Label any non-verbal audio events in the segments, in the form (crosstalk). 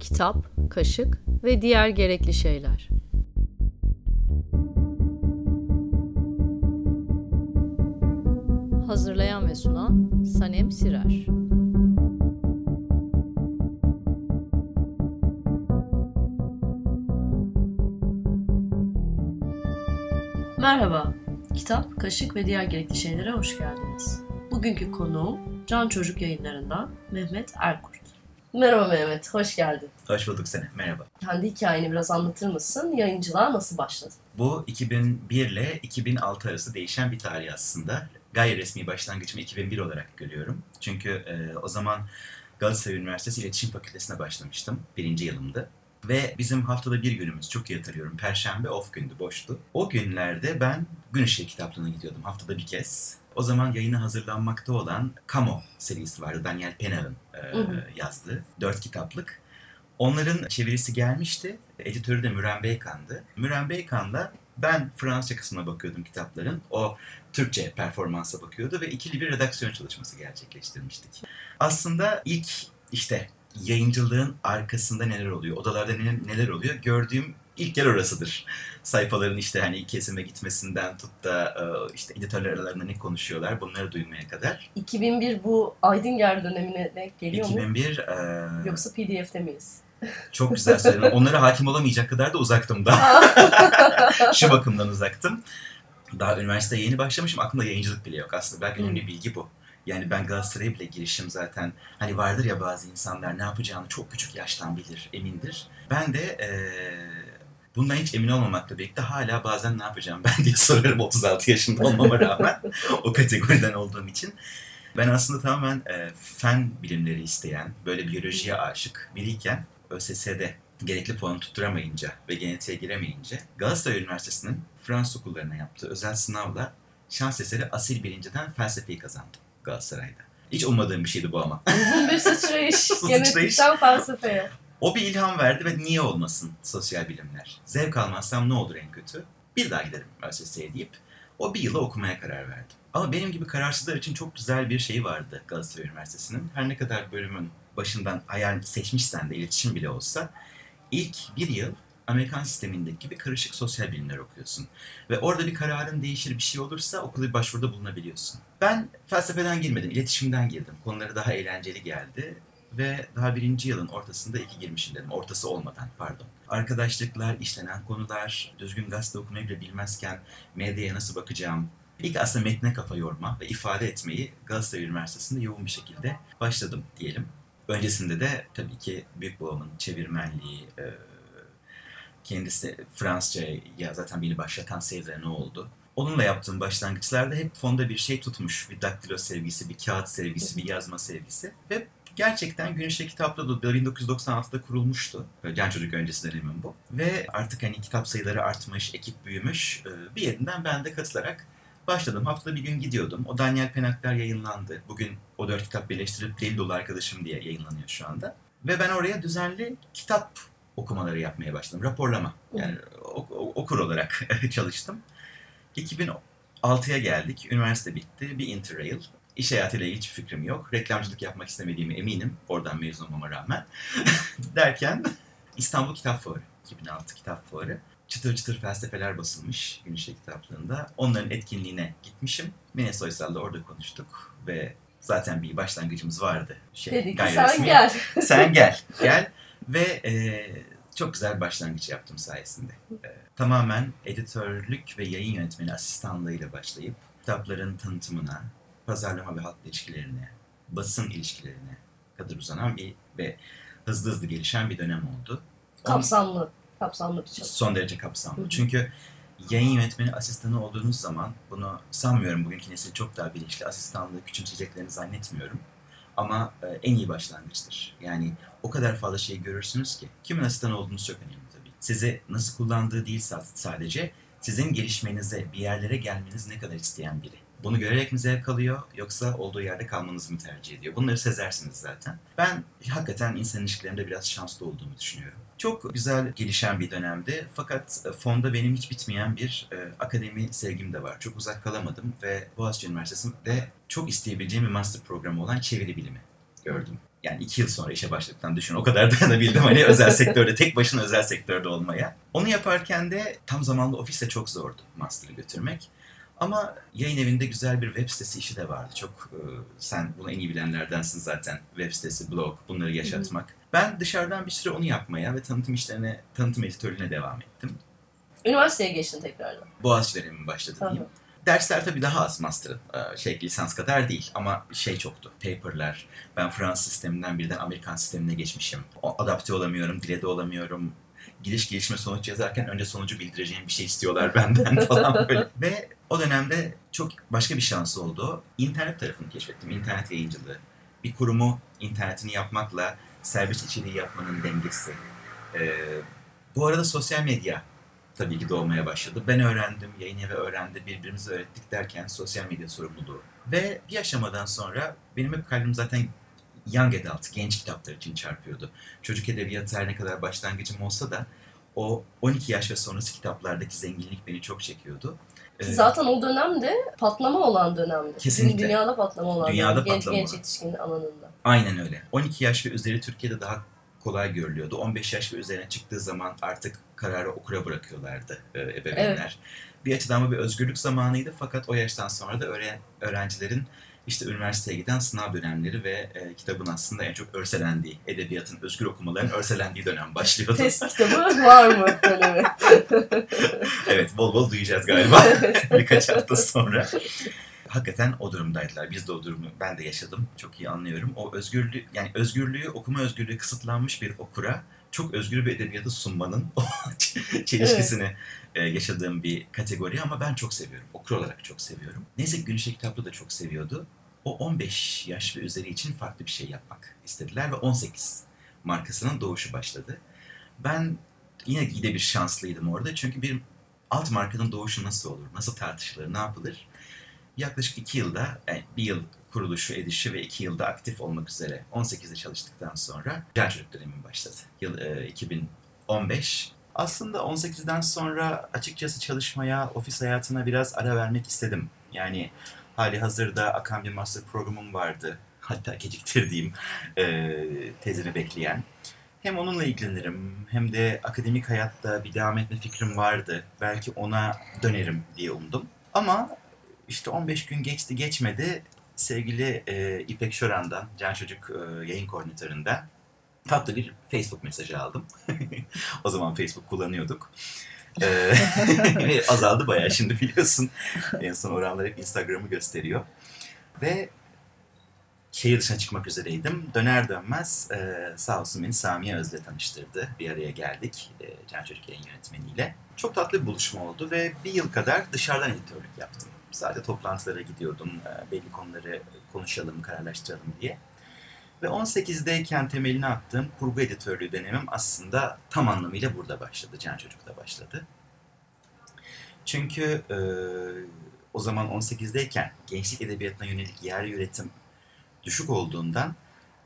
Kitap, kaşık ve diğer gerekli şeyler. Hazırlayan ve sunan Sanem Sirer. Kitap, kaşık ve diğer gerekli şeylere hoş geldiniz. Bugünkü konuğum Can Çocuk yayınlarından Mehmet Erkurt. Merhaba Mehmet, hoş geldin. Hoş bulduk seni. Merhaba. Kendi hikayeni biraz anlatır mısın? Yayıncılığa nasıl başladın? Bu 2001 ile 2006 arası değişen bir tarih aslında. Gayri resmi başlangıcımı 2001 olarak görüyorum. Çünkü e, o zaman Galatasaray Üniversitesi İletişim Fakültesine başlamıştım. Birinci yılımdı. Ve bizim haftada bir günümüz çok iyi hatırlıyorum. Perşembe off gündü, boştu. O günlerde ben Gün Işığı kitaplığına gidiyordum haftada bir kez. O zaman yayına hazırlanmakta olan Kamo serisi vardı. Daniel Penel'in e, Hı hı. yazdığı. Dört kitaplık. Onların çevirisi gelmişti. Editörü de Müren Beykan'dı. Müren Beykan'la ben Fransızca kısmına bakıyordum kitapların. O Türkçe performansa bakıyordu ve ikili bir redaksiyon çalışması gerçekleştirmiştik. Aslında ilk işte yayıncılığın arkasında neler oluyor, odalarda neler, neler oluyor gördüğüm ilk yer orasıdır. Sayfaların işte hani kesime gitmesinden tut da e, işte editörler aralarında ne konuşuyorlar bunları duymaya kadar. 2001 bu Aydınger dönemine denk geliyor mu? 2001 e, Yoksa PDF'de miyiz? çok güzel söyledin. Onlara hakim olamayacak kadar da uzaktım da. (laughs) Şu bakımdan uzaktım. Daha üniversiteye yeni başlamışım. Aklımda yayıncılık bile yok. Aslında belki önemli bilgi bu. Yani ben Galatasaray'a bile girişim zaten. Hani vardır ya bazı insanlar ne yapacağını çok küçük yaştan bilir, emindir. Ben de eee, bundan hiç emin olmamakla birlikte hala bazen ne yapacağım ben (laughs) diye sorarım 36 yaşında olmama rağmen. (laughs) o kategoriden olduğum için. Ben aslında tamamen eee, fen bilimleri isteyen, böyle biyolojiye aşık biriyken ÖSS'de gerekli puanı tutturamayınca ve genetiğe giremeyince Galatasaray Üniversitesi'nin Fransız okullarına yaptığı özel sınavla şans eseri asil birinciden felsefeyi kazandım Galatasaray'da. Hiç ummadığım bir şeydi bu ama. Uzun bir sıçrayış. (laughs) Genetikten felsefeye. O bir ilham verdi ve niye olmasın sosyal bilimler? Zevk almazsam ne olur en kötü? Bir daha giderim ÖSS'ye deyip o bir yılı okumaya karar verdim. Ama benim gibi kararsızlar için çok güzel bir şey vardı Galatasaray Üniversitesi'nin. Her ne kadar bölümün başından hayal seçmişsen de iletişim bile olsa ilk bir yıl Amerikan sistemindeki gibi karışık sosyal bilimler okuyorsun. Ve orada bir kararın değişir bir şey olursa okula bir başvuruda bulunabiliyorsun. Ben felsefeden girmedim, iletişimden girdim. Konuları daha eğlenceli geldi. Ve daha birinci yılın ortasında iki girmişim dedim. Ortası olmadan pardon. Arkadaşlıklar, işlenen konular, düzgün gazete okumayı bile bilmezken medyaya nasıl bakacağım, İlk aslında metne kafa yorma ve ifade etmeyi Galatasaray Üniversitesi'nde yoğun bir şekilde başladım diyelim. Öncesinde de tabii ki büyük babamın çevirmenliği, e, kendisi Fransızca'ya zaten beni başlatan sevgiler ne oldu? Onunla yaptığım başlangıçlarda hep fonda bir şey tutmuş. Bir daktilo sevgisi, bir kağıt sevgisi, bir yazma sevgisi. Ve gerçekten Gün Işığı Kitaplığı da 1996'da kurulmuştu. Gen Çocuk öncesi dönemim bu. Ve artık hani kitap sayıları artmış, ekip büyümüş. E, Bir yerinden ben de katılarak başladım. Haftada bir gün gidiyordum. O Daniel Penakler yayınlandı. Bugün o dört kitap birleştirilip Deli Dolu Arkadaşım diye yayınlanıyor şu anda. Ve ben oraya düzenli kitap okumaları yapmaya başladım. Raporlama. Yani ok- ok- okur olarak (laughs) çalıştım. 2006'ya geldik. Üniversite bitti. Bir interrail. İş hayatıyla hiç fikrim yok. Reklamcılık yapmak istemediğime eminim. Oradan mezun olmama rağmen. (laughs) Derken İstanbul Kitap Fuarı. 2006 Kitap Fuarı. Çıtır çıtır felsefeler basılmış Gün Işığı kitaplığında. Onların etkinliğine gitmişim. Mine Soysal'la orada konuştuk ve zaten bir başlangıcımız vardı. Şey, Dedi ki sen gel. (laughs) Sen gel, gel. Ve e, çok güzel başlangıç yaptım sayesinde. E, tamamen editörlük ve yayın yönetmeni asistanlığıyla başlayıp kitapların tanıtımına, pazarlama ve halk ilişkilerine, basın ilişkilerine kadar uzanan bir ve hızlı hızlı gelişen bir dönem oldu. Kapsamlı. Kapsamlı bir çalışma. son derece kapsamlı. Çünkü yayın yönetmeni asistanı olduğunuz zaman bunu sanmıyorum bugünkü nesil çok daha bilinçli asistanlığı küçümseyeceklerini zannetmiyorum. Ama e, en iyi başlangıçtır. Yani o kadar fazla şey görürsünüz ki kimin asistanı olduğunuz çok önemli tabii. Sizi nasıl kullandığı değil sa- sadece sizin gelişmenize, bir yerlere gelmeniz ne kadar isteyen biri. Bunu görerek mi zevk alıyor yoksa olduğu yerde kalmanızı mı tercih ediyor? Bunları sezersiniz zaten. Ben hakikaten insan ilişkilerinde biraz şanslı olduğumu düşünüyorum. Çok güzel gelişen bir dönemdi. Fakat e, fonda benim hiç bitmeyen bir e, akademi sevgim de var. Çok uzak kalamadım ve Boğaziçi Üniversitesi'nde çok isteyebileceğim bir master programı olan çeviri bilimi gördüm. Yani iki yıl sonra işe başladıktan düşün o kadar (laughs) dayanabildim hani özel sektörde, tek başına özel sektörde olmaya. Onu yaparken de tam zamanlı ofiste çok zordu master'ı götürmek. Ama yayın evinde güzel bir web sitesi işi de vardı. Çok e, sen bunu en iyi bilenlerdensin zaten. Web sitesi, blog bunları yaşatmak. Ben dışarıdan bir süre onu yapmaya ve tanıtım işlerine, tanıtım editörlüğüne devam ettim. Üniversiteye geçtin tekrardan. Boğaziçi dönemim başladı Hı hı. diyeyim. Dersler tabii daha az master'ın. Ee, Şey lisans kadar değil ama şey çoktu. Paper'lar. Ben Fransız sisteminden birden Amerikan sistemine geçmişim. Adapte olamıyorum, dile de olamıyorum. Giriş gelişme sonuç yazarken önce sonucu bildireceğim bir şey istiyorlar (laughs) benden falan böyle. (laughs) Ve o dönemde çok başka bir şans oldu. İnternet tarafını keşfettim. İnternet yayıncılığı. Bir kurumu internetini yapmakla serbest içeriği yapmanın dengesi. Ee, bu arada sosyal medya tabii ki doğmaya başladı. Ben öğrendim, yayın evi öğrendi, birbirimize öğrettik derken sosyal medya sorumluluğu. Ve bir aşamadan sonra benim hep kalbim zaten young adult, genç kitaplar için çarpıyordu. Çocuk edebiyatı her ne kadar başlangıcım olsa da o 12 yaş ve sonrası kitaplardaki zenginlik beni çok çekiyordu. Ee, zaten o dönemde patlama olan dönemdi. Kesinlikle. Dünyada patlama olan Dünyada dönem. Genç, patlama genç yetişkin alanında. Aynen öyle. 12 yaş ve üzeri Türkiye'de daha kolay görülüyordu. 15 yaş ve üzerine çıktığı zaman artık kararı okura bırakıyorlardı e, ebeveynler. Bir açıdan bu bir özgürlük zamanıydı fakat o yaştan sonra da öğren- öğrencilerin işte üniversiteye giden sınav dönemleri ve e, kitabın aslında en çok örselendiği, edebiyatın, özgür okumaların örselendiği dönem başlıyordu. Test (laughs) kitabı var mı dönemi? (laughs) evet, bol bol duyacağız galiba (laughs) birkaç hafta sonra. Hakikaten o durumdaydılar. Biz de o durumu ben de yaşadım. Çok iyi anlıyorum. O özgürlüğü yani özgürlüğü, okuma özgürlüğü kısıtlanmış bir okura çok özgür bir edebiyatı sunmanın o çelişkisini e, yaşadığım bir kategori ama ben çok seviyorum. Okur olarak çok seviyorum. Neyse Gülüşe Kitaplı da çok seviyordu. O 15 yaş ve üzeri için farklı bir şey yapmak istediler ve 18 markasının doğuşu başladı. Ben yine yine bir şanslıydım orada çünkü bir alt markanın doğuşu nasıl olur, nasıl tartışılır, ne yapılır? Yaklaşık iki yılda, yani bir yıl kuruluşu, edişi ve iki yılda aktif olmak üzere 18'de çalıştıktan sonra Can Çocuk dönemim başladı. Yıl e, 2015. Aslında 18'den sonra açıkçası çalışmaya, ofis hayatına biraz ara vermek istedim. Yani hali hazırda akan bir master programım vardı. Hatta geciktirdiğim e, tezini bekleyen. Hem onunla ilgilenirim hem de akademik hayatta bir devam etme fikrim vardı. Belki ona dönerim diye umdum. Ama işte 15 gün geçti geçmedi sevgili e, İpek Şoran'dan, Can Çocuk e, yayın koordinatöründen tatlı bir Facebook mesajı aldım. (laughs) o zaman Facebook kullanıyorduk. E, ve (laughs) azaldı bayağı şimdi biliyorsun. En son oranlar hep Instagram'ı gösteriyor. Ve şehir dışına çıkmak üzereydim. Döner dönmez e, sağ olsun beni Samiye Öz'le tanıştırdı. Bir araya geldik e, Can Çocuk yayın yönetmeniyle. Çok tatlı bir buluşma oldu ve bir yıl kadar dışarıdan editörlük yaptım. Sadece toplantılara gidiyordum, e, belli konuları konuşalım, kararlaştıralım diye. Ve 18'deyken temelini attığım kurgu editörlüğü dönemim aslında tam anlamıyla burada başladı, Can Çocuk'ta başladı. Çünkü e, o zaman 18'deyken gençlik edebiyatına yönelik yer yönetim düşük olduğundan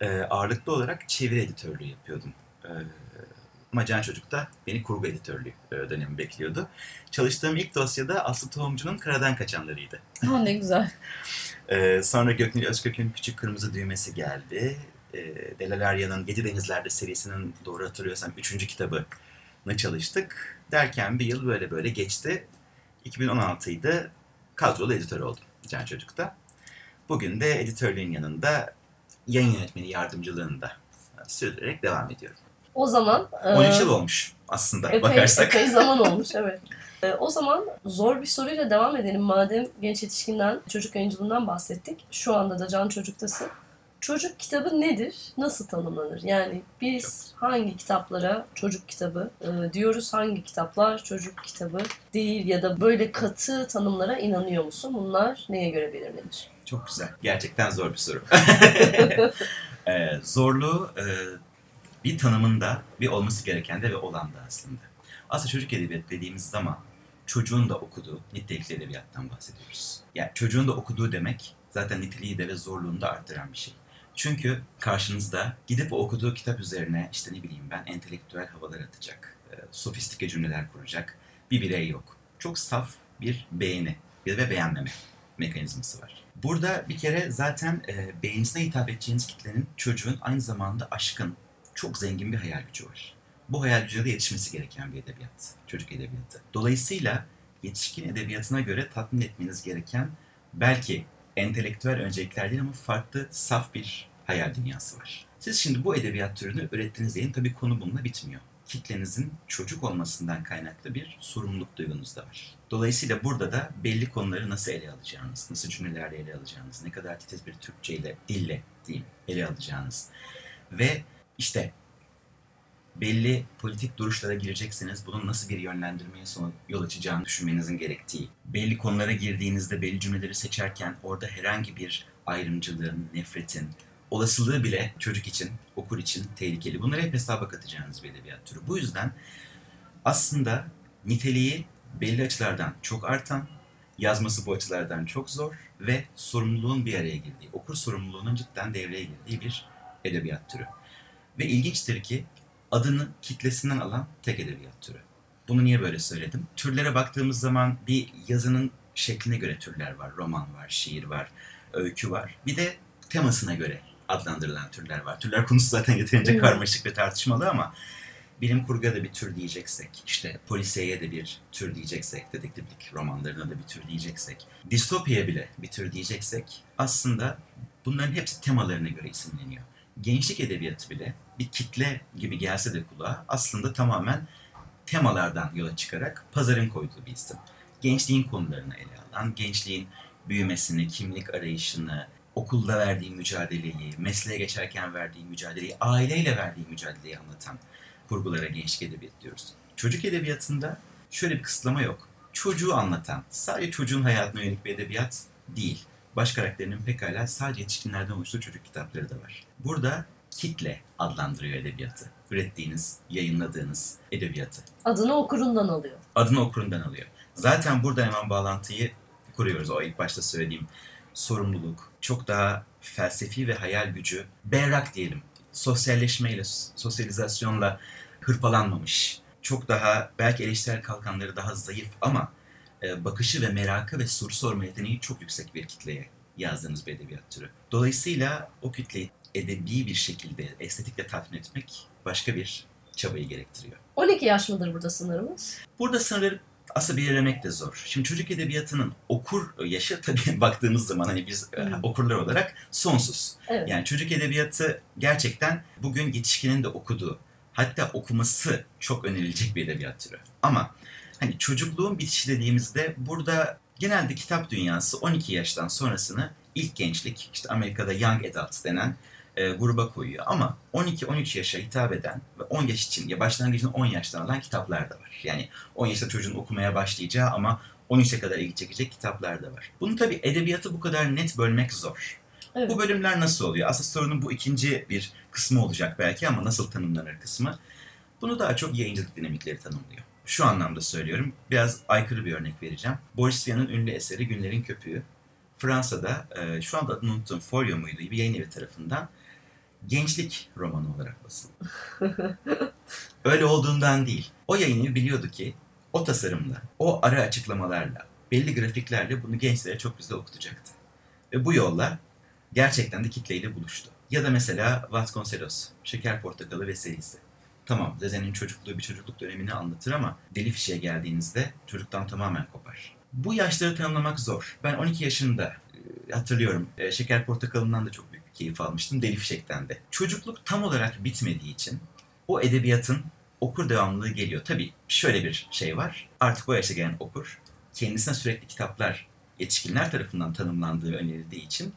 e, ağırlıklı olarak çeviri editörlüğü yapıyordum. E, ama Can Çocuk'ta beni kurgu editörlüğü e, dönemi bekliyordu. Çalıştığım ilk dosyada Aslı Tohumcu'nun Karadan Kaçanlarıydı. Ha ne güzel. (laughs) Ee, sonra Göknil Özkök'ün Küçük Kırmızı Düğmesi geldi. Ee, Delalarya'nın Yedi Denizler'de serisinin doğru hatırlıyorsam üçüncü kitabını çalıştık. Derken bir yıl böyle böyle geçti. 2016'ydı. Kadrolu editör oldum Can Çocuk'ta. Bugün de editörlüğün yanında yayın yönetmeni yardımcılığında sürdürerek devam ediyorum. O zaman... e, 13 yıl olmuş aslında Epey, bakarsak. epey zaman olmuş evet. (laughs) Ee, o zaman zor bir soruyla devam edelim. Madem genç yetişkinden, çocuk yayıncılığından bahsettik. Şu anda da Can Çocuk'tasın. Çocuk kitabı nedir? Nasıl tanımlanır? Yani biz hangi kitaplara çocuk kitabı e, diyoruz, hangi kitaplar çocuk kitabı değil ya da böyle katı tanımlara inanıyor musun? Bunlar neye göre belirlenir? Çok güzel. Gerçekten zor bir soru. (laughs) (laughs) Ee, zorluğu e, bir tanımında bir olması gereken de ve olan da aslında. Aslında çocuk edebiyatı dediğimiz zaman çocuğun da okuduğu nitelikli edebiyattan bahsediyoruz. Yani çocuğun da okuduğu demek zaten niteliği de ve zorluğunu da arttıran bir şey. Çünkü karşınızda gidip okuduğu kitap üzerine işte ne bileyim ben entelektüel havalar atacak, e, sofistike cümleler kuracak bir birey yok. Çok saf bir beğeni ve beğenmeme mekanizması var. Burada bir kere zaten e, beğenisine hitap edeceğiniz kitlenin çocuğun aynı zamanda aşkın, çok zengin bir hayal gücü var. Bu hayal gücüne de yetişmesi gereken bir edebiyat, çocuk edebiyatı. Dolayısıyla yetişkin edebiyatına göre tatmin etmeniz gereken belki entelektüel öncelikler değil ama farklı saf bir hayal dünyası var. Siz şimdi bu edebiyat türünü ürettiğiniz diyelim tabii konu bununla bitmiyor. Kitlenizin çocuk olmasından kaynaklı bir sorumluluk duygunuz da var. Dolayısıyla burada da belli konuları nasıl ele alacağınız, nasıl cümlelerle ele alacağınız, ne kadar titiz bir Türkçeyle, dille diyeyim ele alacağınız ve işte belli politik duruşlara girecekseniz bunun nasıl bir yönlendirmeye yol açacağını düşünmenizin gerektiği, belli konulara girdiğinizde belli cümleleri seçerken orada herhangi bir ayrımcılığın, nefretin, olasılığı bile çocuk için, okur için tehlikeli. Bunları hep hesaba katacağınız bir edebiyat türü. Bu yüzden aslında niteliği belli açılardan çok artan, yazması bu açılardan çok zor ve sorumluluğun bir araya girdiği, okur sorumluluğunun cidden devreye girdiği bir edebiyat türü. Ve ilginçtir ki adını kitlesinden alan tek edebiyat türü. Bunu niye böyle söyledim? Türlere baktığımız zaman bir yazının şekline göre türler var. Roman var, şiir var, öykü var. Bir de temasına göre adlandırılan türler var. Türler konusu zaten yeterince Evet. karmaşık ve tartışmalı ama bilim kurguya da bir tür diyeceksek, işte polisiyeye de bir tür diyeceksek, dedektiflik romanlarına da bir tür diyeceksek, distopyaya bile bir tür diyeceksek aslında bunların hepsi temalarına göre isimleniyor. Gençlik edebiyatı bile bir kitle gibi gelse de kulağa aslında tamamen temalardan yola çıkarak pazarın koyduğu bir isim. Gençliğin konularını ele alan, gençliğin büyümesini, kimlik arayışını, okulda verdiği mücadeleyi, mesleğe geçerken verdiği mücadeleyi, aileyle verdiği mücadeleyi anlatan kurgulara gençlik edebiyatı diyoruz. Çocuk edebiyatında şöyle bir kısıtlama yok. Çocuğu anlatan, sadece çocuğun hayatına yönelik bir edebiyat değil. Baş karakterinin pekala sadece yetişkinlerden oluştuğu çocuk kitapları da var. Burada kitle adlandırıyor edebiyatı. Ürettiğiniz, yayınladığınız edebiyatı. Adını okurundan alıyor. Adını okurundan alıyor. Zaten burada hemen bağlantıyı kuruyoruz. O ilk başta söylediğim sorumluluk, çok daha felsefi ve hayal gücü, berrak diyelim. Sosyalleşmeyle, sosyalizasyonla hırpalanmamış. Çok daha belki eleştirel kalkanları daha zayıf ama e, bakışı ve merakı ve soru sorma yeteneği çok yüksek bir kitleye yazdığınız bir edebiyat türü. Dolayısıyla o kitleyi edebi bir şekilde estetikle tatmin etmek başka bir çabayı gerektiriyor. 12 yaş mıdır burada sınırımız? Burada sınırları aslında belirlemek de zor. Şimdi çocuk edebiyatının okur yaşı tabii (laughs) baktığımız zaman hani biz e, Hı. okurlar olarak sonsuz. Evet. Yani çocuk edebiyatı gerçekten bugün yetişkinin de okuduğu, hatta okuması çok önerilecek bir edebiyat türü. Ama hani çocukluğun bitişi dediğimizde burada genelde kitap dünyası 12 yaştan sonrasını ilk gençlik, işte Amerika'da Young Adult denen e, gruba koyuyor. Ama 12-13 yaşa hitap eden ve 10 yaş için ya başlangıcını 10 yaştan alan kitaplar da var. Yani 10 yaşta çocuğun okumaya başlayacağı ama 13'e kadar ilgi çekecek kitaplar da var. Bunu tabii edebiyatı bu kadar net bölmek zor. Evet. Bu bölümler nasıl oluyor? Aslında sorunun bu ikinci bir kısmı olacak belki ama nasıl tanımlanır kısmı. Bunu daha çok yayıncılık dinamikleri tanımlıyor. Şu anlamda söylüyorum. Biraz aykırı bir örnek vereceğim. Boris Vian'ın ünlü eseri Günlerin Köpüğü. Fransa'da e, şu anda adını unuttum Folio muydu bir yayın evi tarafından gençlik romanı olarak basıldı. (laughs) Öyle olduğundan değil. O yayın evi biliyordu ki o tasarımla, o ara açıklamalarla, belli grafiklerle bunu gençlere çok güzel okutacaktı. Ve bu yolla gerçekten de kitleyle buluştu. Ya da mesela Vasconcelos, Şeker Portakalı ve serisi. Tamam, Zezen'in çocukluğu bir çocukluk dönemini anlatır ama Deli Fişek'e geldiğinizde çocuktan tamamen kopar. Bu yaşları tanımlamak zor. Ben 12 yaşında e, hatırlıyorum. e, Şeker Portakalı'ndan da çok keyif almıştım. Deli Fişek'ten de. Çocukluk tam olarak bitmediği için o edebiyatın okur devamlılığı geliyor. Tabii şöyle bir şey var. Artık o yaşa gelen okur kendisine sürekli kitaplar yetişkinler tarafından tanımlandığı önerildiği için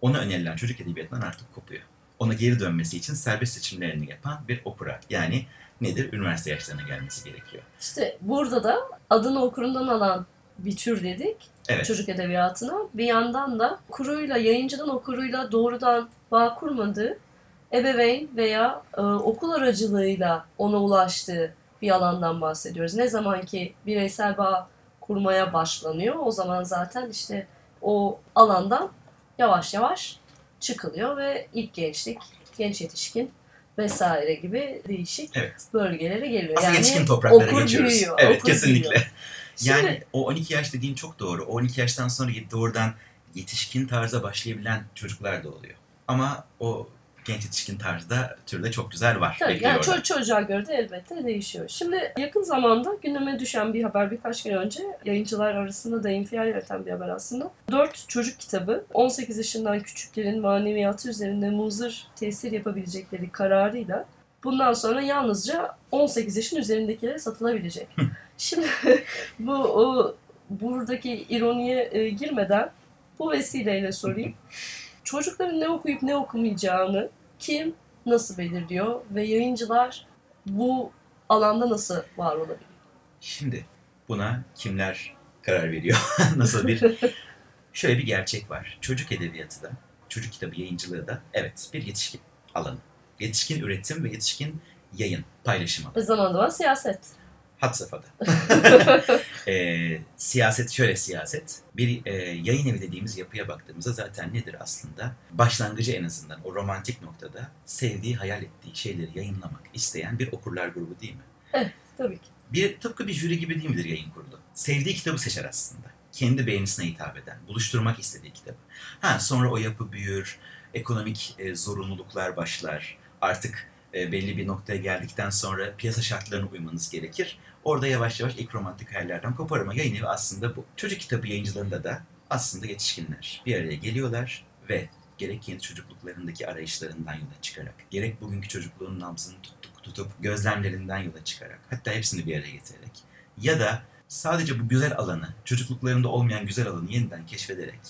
ona önerilen çocuk edebiyatından artık kopuyor. Ona geri dönmesi için serbest seçimlerini yapan bir okura. Yani nedir? Üniversite yaşlarına gelmesi gerekiyor. İşte burada da adını okurundan alan bir tür dedik Evet. çocuk edebiyatına. Bir yandan da okuruyla, yayıncının okuruyla doğrudan bağ kurmadığı, ebeveyn veya e, okul aracılığıyla ona ulaştığı bir alandan bahsediyoruz. Ne zaman ki bireysel bağ kurmaya başlanıyor o zaman zaten işte o alandan yavaş yavaş çıkılıyor ve ilk gençlik, genç yetişkin vesaire gibi değişik Evet. bölgelere geliyor. Aslında yani yetişkin topraklara okur geçiyoruz. büyüyor, evet kesinlikle. büyüyor. Şimdi- Yani o 12 yaş dediğin çok doğru. O 12 yaştan sonra doğrudan yetişkin tarza başlayabilen çocuklar da oluyor. Ama o genç yetişkin tarzda türde çok güzel var. Tabii yani ço- çocuğa göre de elbette değişiyor. Şimdi yakın zamanda gündeme düşen bir haber birkaç gün önce yayıncılar arasında da infial yaratan bir haber aslında. 4 çocuk kitabı 18 yaşından küçüklerin maneviyatı üzerinde muzır tesir yapabilecekleri kararıyla bundan sonra yalnızca 18 yaşın üzerindekilere satılabilecek. Şimdi (laughs) bu o, buradaki ironiye e, girmeden bu vesileyle sorayım. Çocukların ne okuyup ne okumayacağını kim nasıl belirliyor ve yayıncılar bu alanda nasıl var olabilir? Şimdi buna kimler karar veriyor? (laughs) Nasıl bir... (laughs) Şöyle bir gerçek var. Çocuk edebiyatı da, çocuk kitabı yayıncılığı da evet bir yetişkin alanı. Yetişkin üretim ve yetişkin yayın, paylaşım alanı. Zaman zaman siyaset. Had safhada. (laughs) Ee, siyaset şöyle siyaset. Bir e, yayın evi dediğimiz yapıya baktığımızda zaten nedir aslında? Başlangıcı en azından o romantik noktada sevdiği, hayal ettiği şeyleri yayınlamak isteyen bir okurlar grubu değil mi? Tabii ki. Bir tıpkı bir jüri gibi değil midir yayın kurulu? Sevdiği kitabı seçer aslında. Kendi beğenisine hitap eden, buluşturmak istediği kitabı. Ha sonra o yapı büyür, ekonomik e, zorunluluklar başlar. Artık e, belli bir noktaya geldikten sonra piyasa şartlarına uymanız gerekir. Orada yavaş yavaş ilk romantik hayallerden kopar ama yayın evi aslında bu. Çocuk kitabı yayıncılarında da aslında yetişkinler bir araya geliyorlar ve gerek kendi çocukluklarındaki arayışlarından yola çıkarak, gerek bugünkü çocukluğun nabzını tutup, tutup gözlemlerinden yola çıkarak, hatta hepsini bir araya getirerek ya da sadece bu güzel alanı, çocukluklarında olmayan güzel alanı yeniden keşfederek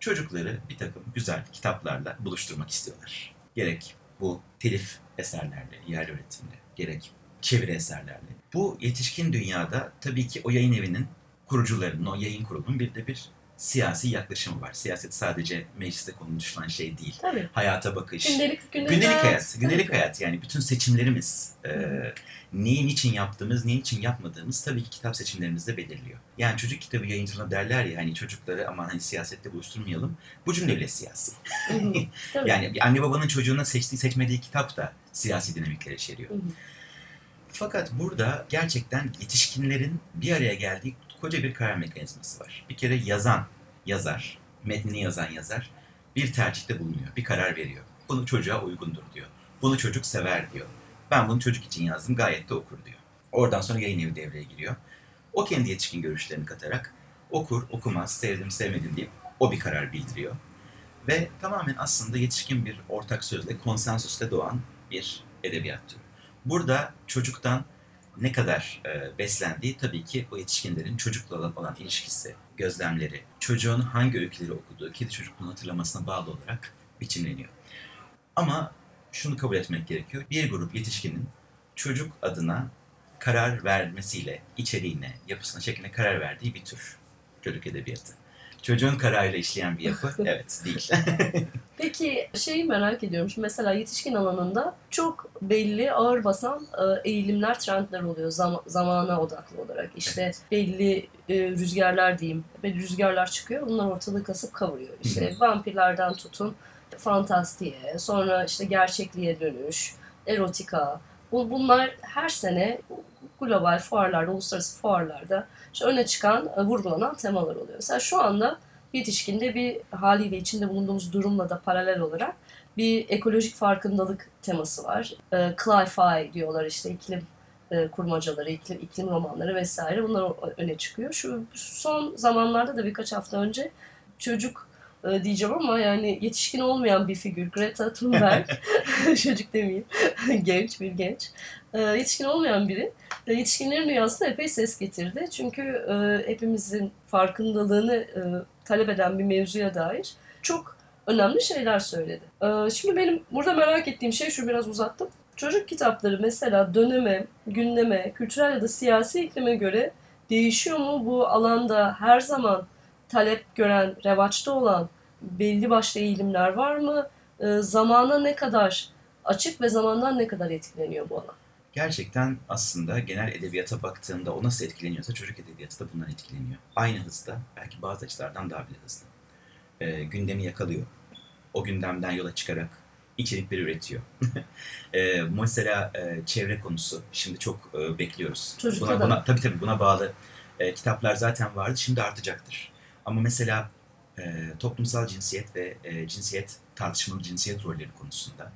çocukları bir takım güzel kitaplarla buluşturmak istiyorlar. Gerek bu telif eserlerle, yer üretimle, gerek çeviri eserlerle. Bu yetişkin dünyada tabii ki o yayın evinin kurucularının, o yayın kurulunun bir de bir siyasi yaklaşımı var. Siyaset sadece mecliste konuşulan şey değil. Tabii. Hayata bakış, Gündelik, gündelik, gündelik hayat, gündelik Tabii. hayat yani bütün seçimlerimiz, e, neyin için yaptığımız, neyin için yapmadığımız tabii ki kitap seçimlerimizde belirliyor. Yani çocuk kitabı yayıncılığına derler ya hani çocukları aman hani siyasette buluşturmayalım. Bu cümle bile siyasi. Hı hı. (laughs) Tabii. Yani anne babanın çocuğuna seçtiği seçmediği kitap da siyasi dinamikler içeriyor. Hı hı. Fakat burada gerçekten yetişkinlerin bir araya geldiği koca bir karar mekanizması var. Bir kere yazan yazar, metnini yazan yazar bir tercihte bulunuyor, bir karar veriyor. Bunu çocuğa uygundur diyor. Bunu çocuk sever diyor. Ben bunu çocuk için yazdım gayet de okur diyor. Oradan sonra yayın evi devreye giriyor. O kendi yetişkin görüşlerini katarak okur, okumaz, sevdim, sevmedim deyip o bir karar bildiriyor. Ve tamamen aslında yetişkin bir ortak sözle, konsensüsle doğan bir edebiyat türü. Burada çocuktan ne kadar e, beslendiği tabii ki o yetişkinlerin çocukla olan- ilişkisi, gözlemleri, çocuğun hangi öyküleri okuduğu, kedi çocukluğunu hatırlamasına bağlı olarak biçimleniyor. Ama şunu kabul etmek gerekiyor. Bir grup yetişkinin çocuk adına karar vermesiyle içeriğine, yapısına, şekline karar verdiği bir tür çocuk edebiyatı. Çocuğun kararıyla işleyen bir yapı, (laughs) evet değil. (laughs) Peki şeyi merak ediyorum. Şimdi mesela yetişkin alanında çok belli ağır basan e, eğilimler, trendler oluyor zam- zamana odaklı olarak. İşte belli e, rüzgarlar diyeyim. Belli rüzgarlar çıkıyor. Bunlar ortalığı kasıp kavuruyor. İşte vampirlerden tutun fantastiğe, sonra işte gerçekliğe dönüş, erotika. Bu, bunlar her sene global fuarlarda, uluslararası fuarlarda işte öne çıkan, e, vurgulanan temalar oluyor. Mesela şu anda yetişkinde bir haliyle içinde bulunduğumuz durumla da paralel olarak bir ekolojik farkındalık teması var. E, Cli-Fi diyorlar işte iklim e, kurmacaları, iklim, iklim romanları vesaire bunlar öne çıkıyor. Şu son zamanlarda da birkaç hafta önce çocuk e, diyeceğim ama yani yetişkin olmayan bir figür Greta Thunberg (laughs) (laughs) çocuk demeyeyim (laughs) genç bir genç E, yetişkin olmayan biri e, yetişkinlerin dünyasında epey ses getirdi. Çünkü e, hepimizin farkındalığını e, talep eden bir mevzuya dair çok önemli şeyler söyledi. E, şimdi benim burada merak ettiğim şey şu biraz uzattım. Çocuk kitapları mesela döneme, gündeme, kültürel ya da siyasi iklime göre değişiyor mu? Bu alanda her zaman talep gören, revaçta olan belli başlı eğilimler var mı? E, zamana ne kadar açık ve zamandan ne kadar etkileniyor bu alan? Gerçekten aslında genel edebiyata baktığında o nasıl etkileniyorsa çocuk edebiyatı da bundan etkileniyor. Aynı hızda, belki bazı açılardan daha bile hızlı. Ee, gündemi yakalıyor. o gündemden yola çıkarak içerikler üretiyor. (laughs) e, mesela e, çevre konusu şimdi çok e, bekliyoruz. Çocukta buna, buna, tabii tabii buna bağlı e, kitaplar zaten vardı şimdi artacaktır. Ama mesela e, toplumsal cinsiyet ve e, cinsiyet tartışmalı cinsiyet rolleri konusunda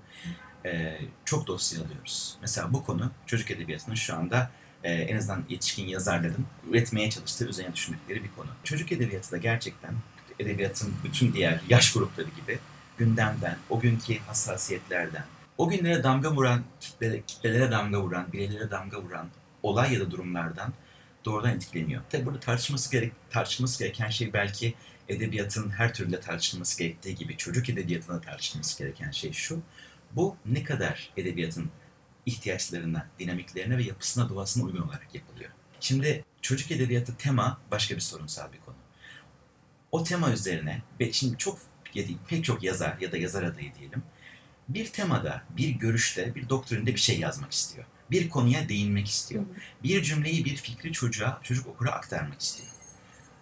e, çok dosya alıyoruz. Mesela bu konu çocuk edebiyatının şu anda e, en azından yetişkin yazarların üretmeye çalıştığı, üzerine düşündükleri bir konu. Çocuk edebiyatı da gerçekten edebiyatın bütün diğer yaş grupları gibi gündemden, o günkü hassasiyetlerden, o günlere damga vuran, kitlere, kitlelere damga vuran, bireylere damga vuran olay ya da durumlardan doğrudan etkileniyor. Tabi burada tartışması, gerek, tartışması gereken şey belki edebiyatın her türlü tartışılması gerektiği gibi çocuk edebiyatında tartışılması gereken şey şu. Bu ne kadar edebiyatın ihtiyaçlarına, dinamiklerine ve yapısına, doğasına uygun olarak yapılıyor. Şimdi çocuk edebiyatı tema başka bir sorunsal bir konu. O tema üzerine, ve şimdi çok pek çok yazar ya da yazar adayı diyelim, bir temada, bir görüşte, bir doktrinde bir şey yazmak istiyor. Bir konuya değinmek istiyor. Bir cümleyi, bir fikri çocuğa, çocuk okura aktarmak istiyor.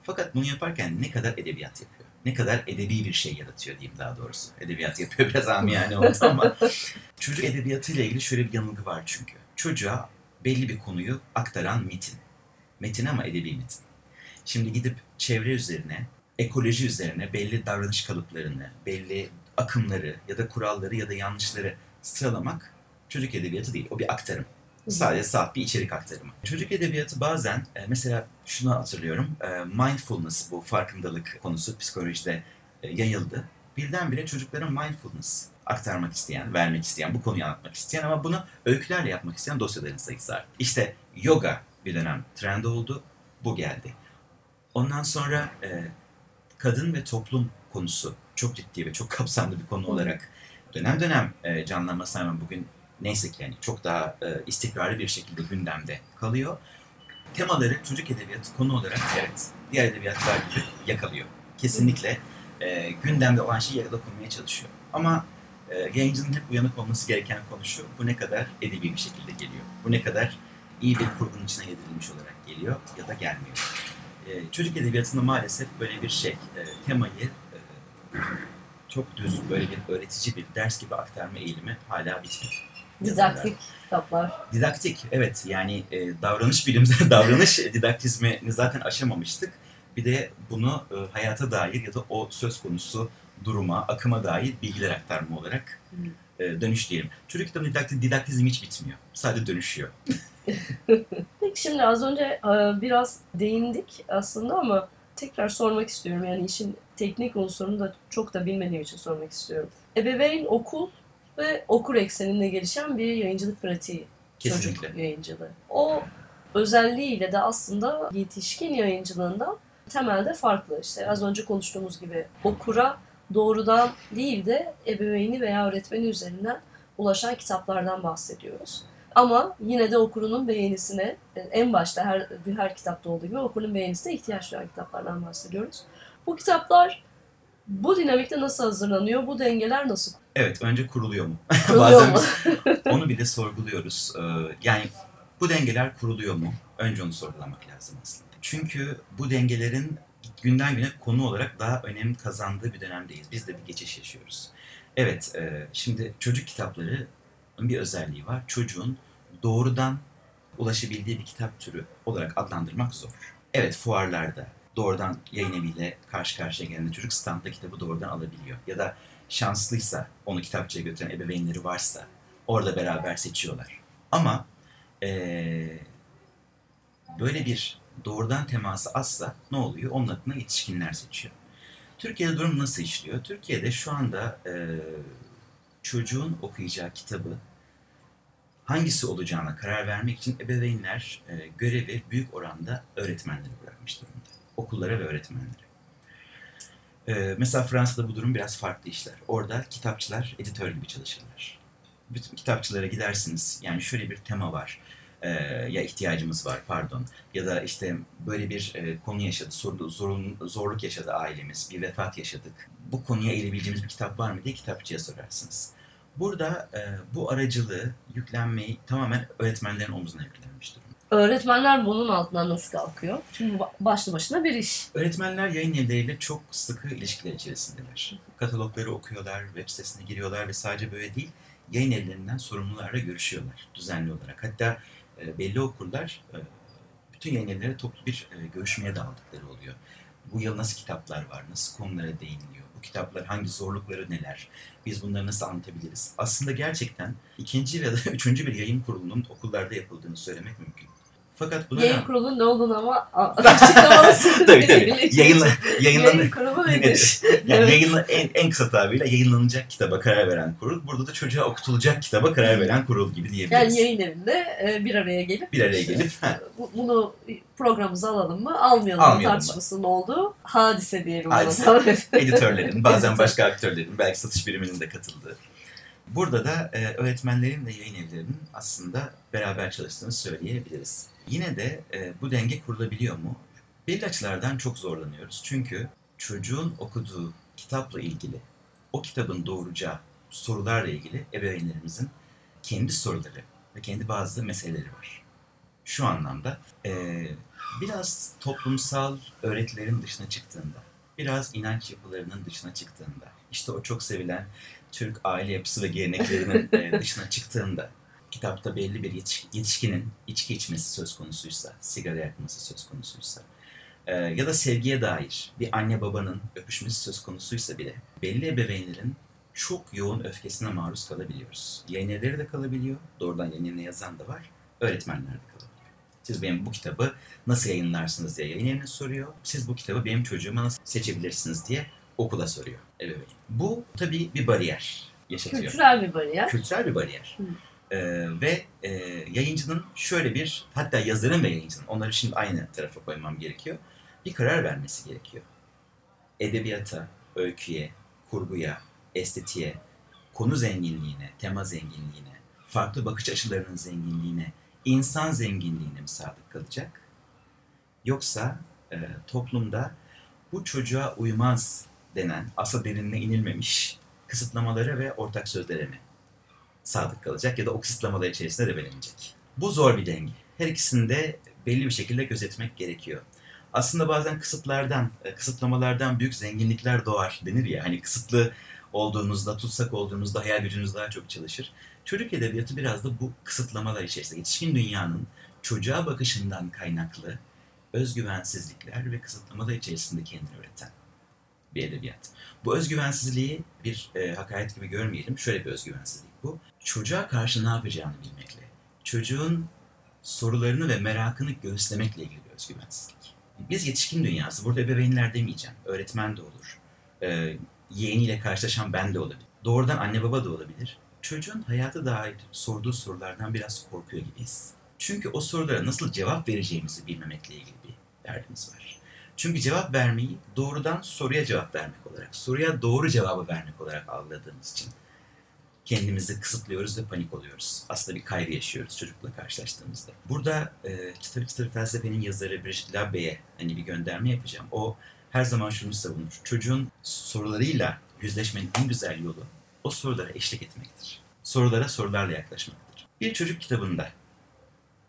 Fakat bunu yaparken ne kadar edebiyat yapıyor? Ne kadar edebi bir şey yaratıyor diyeyim daha doğrusu. Edebiyat yapıyor biraz amiyane (laughs) oldu ama çocuk edebiyatıyla ilgili şöyle bir yanılgı var çünkü. Çocuğa belli bir konuyu aktaran metin. Metin ama edebi metin. Şimdi gidip çevre üzerine, ekoloji üzerine belli davranış kalıplarını, belli akımları ya da kuralları ya da yanlışları sıralamak çocuk edebiyatı değil. O bir aktarım. Sadece saat bir içerik aktarımı. Çocuk edebiyatı bazen e, mesela şunu hatırlıyorum. e, Mindfulness bu farkındalık konusu psikolojide e, yayıldı. Birdenbire çocuklara mindfulness aktarmak isteyen, vermek isteyen, bu konuyu anlatmak isteyen ama bunu öykülerle yapmak isteyen dosyaların sayısı arttı. İşte yoga bir dönem trend oldu. Bu geldi. Ondan sonra e, kadın ve toplum konusu çok ciddi ve çok kapsamlı bir konu olarak dönem dönem e, canlanmasına rağmen bugün neyse ki yani çok daha e, istikrarlı bir şekilde gündemde kalıyor. Temaları çocuk edebiyatı konu olarak evet diğer edebiyatlar gibi yakalıyor. Kesinlikle e, gündemde olan şeyi yakalamaya çalışıyor. Ama e, yayıncının hep uyanık olması gereken konu şu, bu ne kadar edebi bir şekilde geliyor. Bu ne kadar iyi bir kurgunun içine yedirilmiş olarak geliyor ya da gelmiyor. E, çocuk edebiyatında maalesef böyle bir şey, e, temayı e, çok düz böyle bir öğretici bir ders gibi aktarma eğilimi hala bitmedi. Didaktik kitaplar. Didaktik, evet yani e, davranış bilimde (laughs) davranış didaktizmini zaten aşamamıştık. Bir de bunu e, hayata dair ya da o söz konusu duruma, akıma dair bilgiler aktarma olarak e, dönüşleyelim. Çocuk kitabı didaktik, didaktizm hiç bitmiyor. Sadece dönüşüyor. (laughs) (laughs) Peki şimdi az önce e, biraz değindik aslında ama tekrar sormak istiyorum. Yani işin teknik unsurunu da çok da bilmediğim için sormak istiyorum. Ebeveyn, okul ve okur ekseninde gelişen bir yayıncılık pratiği. Kesinlikle. Çocuk yayıncılığı. O özelliğiyle de aslında yetişkin yayıncılığından temelde farklı. İşte az önce konuştuğumuz gibi okura doğrudan değil de ebeveyni veya öğretmeni üzerinden ulaşan kitaplardan bahsediyoruz. Ama yine de okurunun beğenisine en başta her her kitapta olduğu gibi okurun beğenisine ihtiyaç duyan kitaplardan bahsediyoruz. Bu kitaplar bu dinamikte nasıl hazırlanıyor? Bu dengeler nasıl Evet, önce kuruluyor mu? (laughs) kuruluyor Bazen mu? (laughs) onu bile sorguluyoruz. Ee, yani bu dengeler kuruluyor mu? Önce onu sorgulamak lazım aslında. Çünkü bu dengelerin günden güne konu olarak daha önem kazandığı bir dönemdeyiz. Biz de bir geçiş yaşıyoruz. Evet, e, şimdi çocuk kitapları bir özelliği var. Çocuğun doğrudan ulaşabildiği bir kitap türü olarak adlandırmak zor. Evet, fuarlarda doğrudan yayın eviyle karşı karşıya gelen çocuk standta kitabı doğrudan alabiliyor. Ya da şanslıysa, onu kitapçıya götüren ebeveynleri varsa orada beraber seçiyorlar. Ama eee, böyle bir doğrudan teması azsa ne oluyor? Onun adına yetişkinler seçiyor. Türkiye'de durum nasıl işliyor? Türkiye'de şu anda eee, çocuğun okuyacağı kitabı hangisi olacağına karar vermek için ebeveynler eee, görevi büyük oranda öğretmenlere bırakmış durumda. Okullara ve öğretmenlere. Ee, mesela Fransa'da bu durum biraz farklı işler. Orada kitapçılar editör gibi çalışırlar. Bütün kitapçılara gidersiniz. Yani şöyle bir tema var. Ee, ya ihtiyacımız var pardon. Ya da işte böyle bir e, konu yaşadı, sorun, zorun, zorluk yaşadı ailemiz, bir vefat yaşadık. Bu konuya eğilebileceğimiz bir kitap var mı diye kitapçıya sorarsınız. Burada e, bu aracılığı, yüklenmeyi tamamen öğretmenlerin omzuna yüklenmiş durumda. Öğretmenler bunun altından nasıl kalkıyor? Çünkü ba- başlı başına bir iş. Öğretmenler yayın evleriyle çok sıkı ilişkiler içerisindeler. Katalogları okuyorlar, web sitesine giriyorlar ve sadece böyle değil, yayın evlerinden sorumlularla görüşüyorlar düzenli olarak. Hatta e, belli okullar e, bütün yayın evleri toplu bir e, görüşmeye dağıldıkları oluyor. Bu yıl nasıl kitaplar var, nasıl konulara değiniliyor, bu kitaplar hangi zorlukları neler, biz bunları nasıl anlatabiliriz? Aslında gerçekten ikinci ya da (laughs) üçüncü bir yayın kurulunun okullarda yapıldığını söylemek mümkün. Fakat buna Yayın kurulunun ne olduğunu ama (laughs) açıklamalısın. tabii tabii. Yayınla, yayınlanır. Yayın kurulu nedir? Yani Evet. yayınla, en, en kısa tabirle yayınlanacak kitaba karar veren kurul. Burada da çocuğa okutulacak kitaba karar veren kurul gibi diyebiliriz. Yani yayın evinde e, bir araya gelip Bir araya gelip ha, bu- bunu programımıza alalım mı, almayalım, Almayalım mı mı? tartışmasının olduğu hadise diyelim. Hadise. (laughs) editörlerin, bazen başka aktörlerin, belki satış biriminin de katıldığı. Burada da e, öğretmenlerin ve yayın evlerinin aslında beraber çalıştığını söyleyebiliriz. Yine de e, bu denge kurulabiliyor mu? Belli açılardan çok zorlanıyoruz. Çünkü çocuğun okuduğu kitapla ilgili, o kitabın doğuracağı sorularla ilgili ebeveynlerimizin kendi soruları ve kendi bazı meseleleri var. Şu anlamda e, biraz toplumsal öğretilerin dışına çıktığında, biraz inanç yapılarının dışına çıktığında, işte o çok sevilen Türk aile yapısı ve geleneklerinin e, dışına çıktığında, kitapta belli bir yetiş- yetişkinin içki içmesi söz konusuysa, sigara yakması söz konusuysa, e, ya da sevgiye dair bir anne babanın öpüşmesi söz konusuysa bile belli ebeveynlerin çok yoğun öfkesine maruz kalabiliyoruz. Yayın evleri de kalabiliyor, doğrudan yayın yazan da var, öğretmenler de kalabiliyor. Siz benim bu kitabı nasıl yayınlarsınız diye yayın evine soruyor. Siz bu kitabı benim çocuğuma nasıl seçebilirsiniz diye okula soruyor ebeveyn. Bu tabii bir bariyer yaşatıyor. Kültürel bir bariyer. Kültürel bir bariyer. Hı. Ee, ve e, yayıncının şöyle bir, hatta yazarın ve yayıncının, onları şimdi aynı tarafa koymam gerekiyor. Bir karar vermesi gerekiyor. Edebiyata, öyküye, kurguya, estetiğe, konu zenginliğine, tema zenginliğine, farklı bakış açılarının zenginliğine, insan zenginliğine mi sadık kalacak? Yoksa e, toplumda bu çocuğa uymaz denen, asıl derinine inilmemiş kısıtlamalara ve ortak sözlere mi sadık kalacak ya da o kısıtlamalar içerisinde de beğenecek. Bu zor bir denge. Her ikisini de belli bir şekilde gözetmek gerekiyor. Aslında bazen kısıtlardan, e, kısıtlamalardan büyük zenginlikler doğar denir ya. Hani kısıtlı olduğunuzda, tutsak olduğunuzda hayal gücünüz daha çok çalışır. Çocuk edebiyatı biraz da bu kısıtlamalar içerisinde. Yetişkin dünyanın çocuğa bakışından kaynaklı özgüvensizlikler ve kısıtlamalar içerisinde kendini üreten bir edebiyat. Bu özgüvensizliği bir e, hakaret gibi görmeyelim. Şöyle bir özgüvensizlik bu. Çocuğa karşı ne yapacağını bilmekle, çocuğun sorularını ve merakını göğüslemekle ilgili bir özgüvensizlik. Biz yetişkin dünyası, burada ebeveynler demeyeceğim, öğretmen de olur, e, yeğeniyle karşılaşan ben de olabilir, doğrudan anne baba da olabilir. Çocuğun hayata dair sorduğu sorulardan biraz korkuyor gibiyiz. Çünkü o sorulara nasıl cevap vereceğimizi bilmemekle ilgili bir derdimiz var. Çünkü cevap vermeyi doğrudan soruya cevap vermek olarak, soruya doğru cevabı vermek olarak algıladığımız için kendimizi kısıtlıyoruz ve panik oluyoruz. Aslında bir kaygı yaşıyoruz çocukla karşılaştığımızda. Burada e, Çıtır Çıtır Felsefenin yazarı Brigitte Labbe'ye hani bir gönderme yapacağım. O her zaman şunu savunur. Çocuğun sorularıyla yüzleşmenin en güzel yolu o sorulara eşlik etmektir. Sorulara sorularla yaklaşmaktır. Bir çocuk kitabında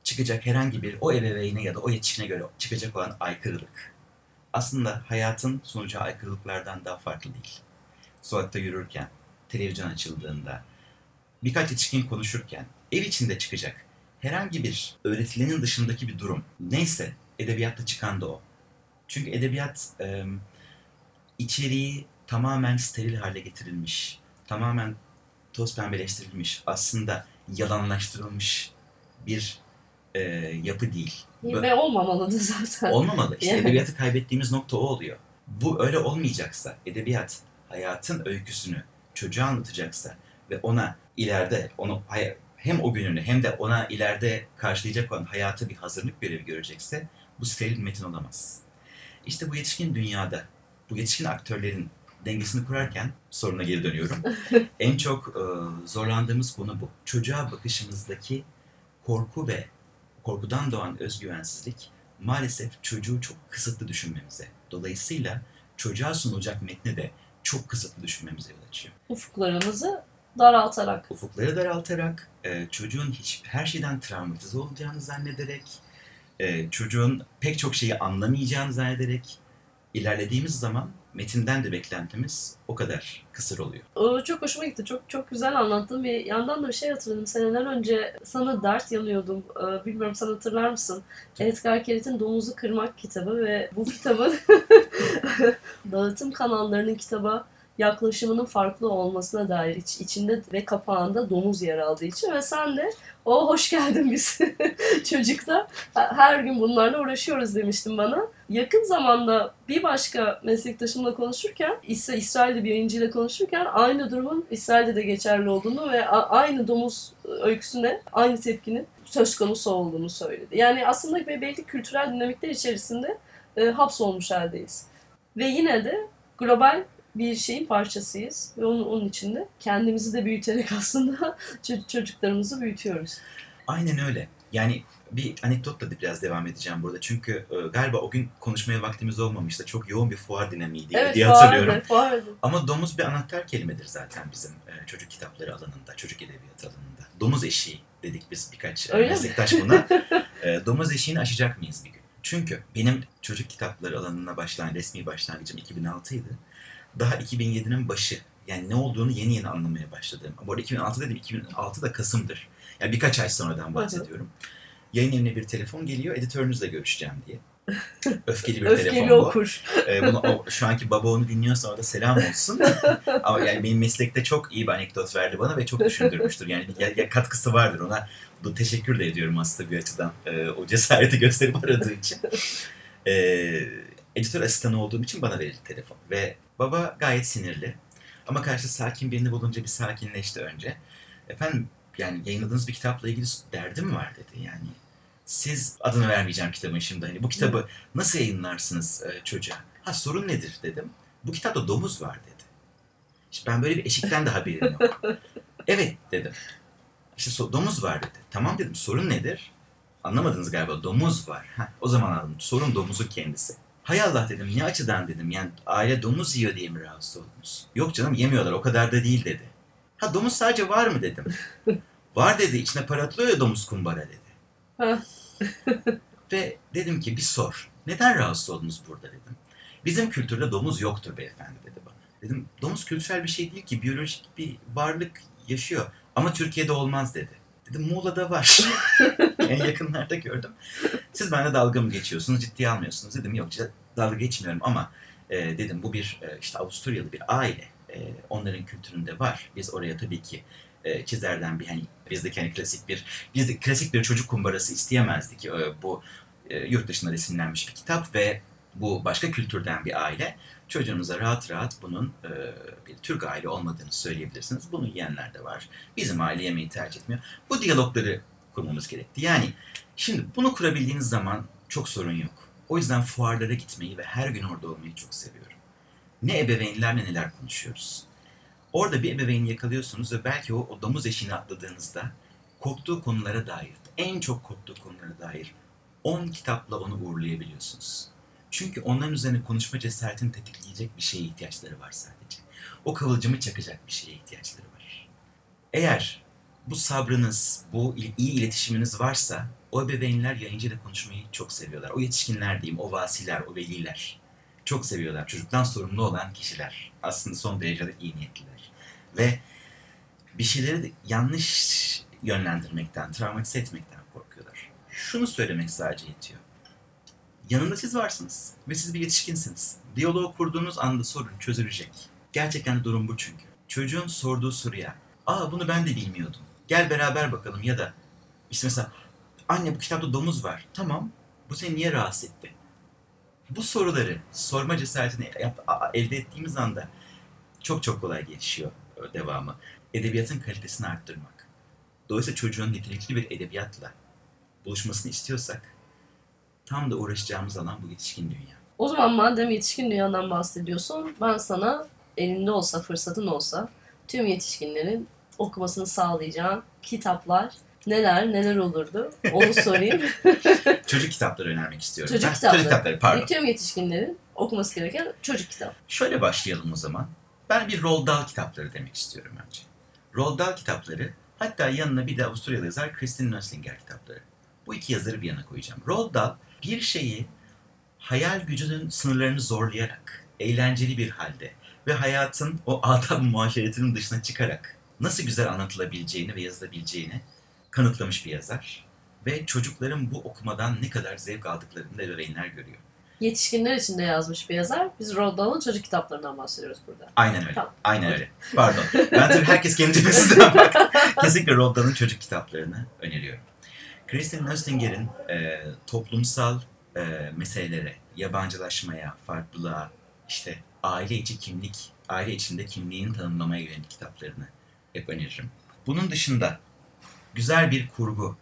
çıkacak herhangi bir o ebeveyne ya da o yetişkine göre çıkacak olan aykırılık aslında hayatın sunacağı aykırılıklardan daha farklı değil. Sokakta yürürken, televizyon açıldığında, birkaç yetişkin konuşurken, ev içinde çıkacak herhangi bir öğretilenin dışındaki bir durum neyse edebiyatta çıkan da o. Çünkü edebiyat e, içeriği tamamen steril hale getirilmiş, tamamen toz pembeleştirilmiş, aslında yalanlaştırılmış bir e, yapı değil. Ve olmamalı da zaten. Olmamalı. İşte Evet. edebiyatı kaybettiğimiz nokta o oluyor. Bu öyle olmayacaksa, edebiyat hayatın öyküsünü çocuğa anlatacaksa ve ona ileride onu hem o gününü hem de ona ileride karşılayacak olan hayata bir hazırlık görevi görecekse bu steril metin olamaz. İşte bu yetişkin dünyada, bu yetişkin aktörlerin dengesini kurarken soruna geri dönüyorum. (laughs) en çok e, zorlandığımız konu bu. Çocuğa bakışımızdaki korku ve korkudan doğan özgüvensizlik maalesef çocuğu çok kısıtlı düşünmemize, dolayısıyla çocuğa sunulacak metni de çok kısıtlı düşünmemize yol açıyor. Ufuklarımızı daraltarak. Ufukları daraltarak, e, çocuğun hiç her şeyden travmatize olacağını zannederek, e, çocuğun pek çok şeyi anlamayacağını zannederek ilerlediğimiz zaman metinden de beklentimiz o kadar kısır oluyor. O çok hoşuma gitti. Çok çok güzel anlattın. Bir yandan da bir şey hatırladım. Seneler önce sana dert yanıyordum. Ee, bilmiyorum sen hatırlar mısın? Edgar Kerit'in Domuzu Kırmak kitabı ve bu kitabın (laughs) (laughs) dağıtım kanallarının kitaba yaklaşımının farklı olmasına dair iç, içinde ve kapağında domuz yer aldığı için ve sen de o hoş geldin biz (laughs) çocukta her gün bunlarla uğraşıyoruz demiştin bana. Yakın zamanda bir başka meslektaşımla konuşurken İsra İsrail'de bir yayıncıyla konuşurken aynı durumun İsrail'de de geçerli olduğunu ve aynı domuz öyküsüne aynı tepkinin söz konusu olduğunu söyledi. Yani aslında belli kültürel dinamikler içerisinde e, hapsolmuş haldeyiz. Ve yine de global bir şeyin parçasıyız ve onun, onun içinde kendimizi de büyüterek (laughs) aslında ço- çocuklarımızı büyütüyoruz. Aynen öyle. Yani bir anekdotla da biraz devam edeceğim burada. Çünkü e, galiba o gün konuşmaya vaktimiz olmamıştı. Çok yoğun bir fuar dinamiği diye, Evet, diye hatırlıyorum. fuardı, fuardı. Ama domuz bir anahtar kelimedir zaten bizim e, çocuk kitapları alanında, çocuk edebiyatı alanında. Domuz eşiği dedik biz birkaç e, Öyle mi? meslektaş buna. (laughs) E, domuz eşiğini aşacak mıyız bir gün? Çünkü benim çocuk kitapları alanına başlayan resmi başlangıcım 2006 idi. Daha 2007'nin başı. Yani ne olduğunu yeni yeni anlamaya başladım. Bu arada 2006 dedim, 2006 da Kasım'dır. Yani birkaç ay sonradan bahsediyorum. Yayın evine bir telefon geliyor, editörünüzle görüşeceğim diye. (laughs) Öfkeli bir Öfkeli telefon bu. okur. Ee, bunu o, şu anki baba onu dinliyorsa orada selam olsun. (laughs) Ama yani benim meslekte çok iyi bir anekdot verdi bana ve çok düşündürmüştür. Yani ya, ya katkısı vardır ona. Bu teşekkür de ediyorum aslında bir açıdan. Ee, o cesareti gösterip aradığı için. Ee, editör asistanı olduğum için bana verildi telefon. Ve baba gayet sinirli. Ama karşı sakin birini bulunca bir sakinleşti önce. Efendim yani yayınladığınız bir kitapla ilgili derdim var dedi. Yani siz adını vermeyeceğim kitabın şimdi hani bu kitabı nasıl yayınlarsınız e, çocuğa? Ha sorun nedir dedim. Bu kitapta domuz var dedi. İşte ben böyle bir eşikten de haberim yok. (laughs) evet dedim. İşte so- domuz var dedi. Tamam dedim sorun nedir? Anlamadınız galiba domuz var. Ha, o zaman anladım. Sorun domuzun kendisi. Hay Allah dedim ne açıdan dedim. Yani aile domuz yiyor diye mi rahatsız oldunuz? Yok canım yemiyorlar o kadar da değil dedi. Ha domuz sadece var mı dedim. (laughs) var dedi içine para atılıyor ya domuz kumbara dedi. (laughs) Ve dedim ki bir sor. Neden rahatsız oldunuz burada dedim. Bizim kültürde domuz yoktur beyefendi dedi bana. Dedim domuz kültürel bir şey değil ki biyolojik bir varlık yaşıyor. Ama Türkiye'de olmaz dedi. Dedim Muğla'da var. (laughs) en yakınlarda gördüm. Siz benimle dalga mı geçiyorsunuz ciddiye almıyorsunuz dedim. Yok dalga geçmiyorum ama e, dedim bu bir e, işte Avusturyalı bir aile. E, onların kültüründe var. Biz oraya tabii ki e, çizerden bir hani bizdeki hani klasik bir biz de klasik bir çocuk kumbarası isteyemezdik. E, bu e, yurt dışında resimlenmiş bir kitap ve bu başka kültürden bir aile. Çocuğunuza rahat rahat bunun e, bir Türk aile olmadığını söyleyebilirsiniz. Bunu yiyenler de var. Bizim aile yemeği tercih etmiyor. Bu diyalogları kurmamız gerekti. Yani şimdi bunu kurabildiğiniz zaman çok sorun yok. O yüzden fuarlara gitmeyi ve her gün orada olmayı çok seviyorum. Ne ebeveynlerle neler konuşuyoruz. Orada bir ebeveyni yakalıyorsunuz ve belki o, o domuz eşiğini atladığınızda korktuğu konulara dair, en çok korktuğu konulara dair 10 kitapla onu uğurlayabiliyorsunuz. Çünkü onların üzerine konuşma cesaretini tetikleyecek bir şeye ihtiyaçları var sadece. O kıvılcımı çakacak bir şeye ihtiyaçları var. Eğer bu sabrınız, bu iyi iletişiminiz varsa o ebeveynler yayıncıyla konuşmayı çok seviyorlar. O yetişkinler diyeyim, o vasiler, o veliler çok seviyorlar. Çocuktan sorumlu olan kişiler. Aslında son derece de iyi niyetliler. Ve bir şeyleri yanlış yönlendirmekten, travmatize etmekten korkuyorlar. Şunu söylemek sadece yetiyor. Yanında siz varsınız ve siz bir yetişkinsiniz. Diyaloğu kurduğunuz anda sorun çözülecek. Gerçekten durum bu çünkü. Çocuğun sorduğu soruya, aa bunu ben de bilmiyordum. Gel beraber bakalım ya da işte mesela anne bu kitapta domuz var. Tamam bu seni niye rahatsız etti? Bu soruları sorma cesaretini yap- elde ettiğimiz anda çok çok kolay gelişiyor devamı. Edebiyatın kalitesini arttırmak. Dolayısıyla çocuğun nitelikli bir edebiyatla buluşmasını istiyorsak tam da uğraşacağımız alan bu yetişkin dünya. O zaman madem yetişkin dünyadan bahsediyorsun, ben sana elinde olsa, fırsatın olsa tüm yetişkinlerin okumasını sağlayacağın kitaplar neler neler olurdu onu sorayım. (laughs) Çocuk kitapları önermek istiyorum. Çocuk Ha, kitapları. Çocuk kitapları pardon. Tüm yetişkinlerin okuması gereken çocuk kitap. Şöyle başlayalım o zaman. Ben bir Roald Dahl kitapları demek istiyorum önce. Roald Dahl kitapları hatta yanına bir de Avusturyalı yazar Kristin Nöslinger kitapları. Bu iki yazarı bir yana koyacağım. Roald Dahl bir şeyi hayal gücünün sınırlarını zorlayarak, eğlenceli bir halde ve hayatın o adab muaşeretinin dışına çıkarak nasıl güzel anlatılabileceğini ve yazılabileceğini kanıtlamış bir yazar. Ve çocukların bu okumadan ne kadar zevk aldıklarını da ebeveynler görüyor. Yetişkinler için de yazmış bir yazar. Biz Roald Dahl'ın çocuk kitaplarından bahsediyoruz burada. Aynen öyle. Tamam. Aynen öyle. Pardon. Ben tabii herkes kendi cebesinden baktı. (laughs) Kesinlikle Roald Dahl'ın çocuk kitaplarını öneriyorum. Kristin Nöstinger'in e, toplumsal e, meselelere, yabancılaşmaya, farklılığa, işte aile içi kimlik, aile içinde kimliğini tanımlamaya yönelik kitaplarını hep öneririm. Bunun dışında güzel bir kurgu,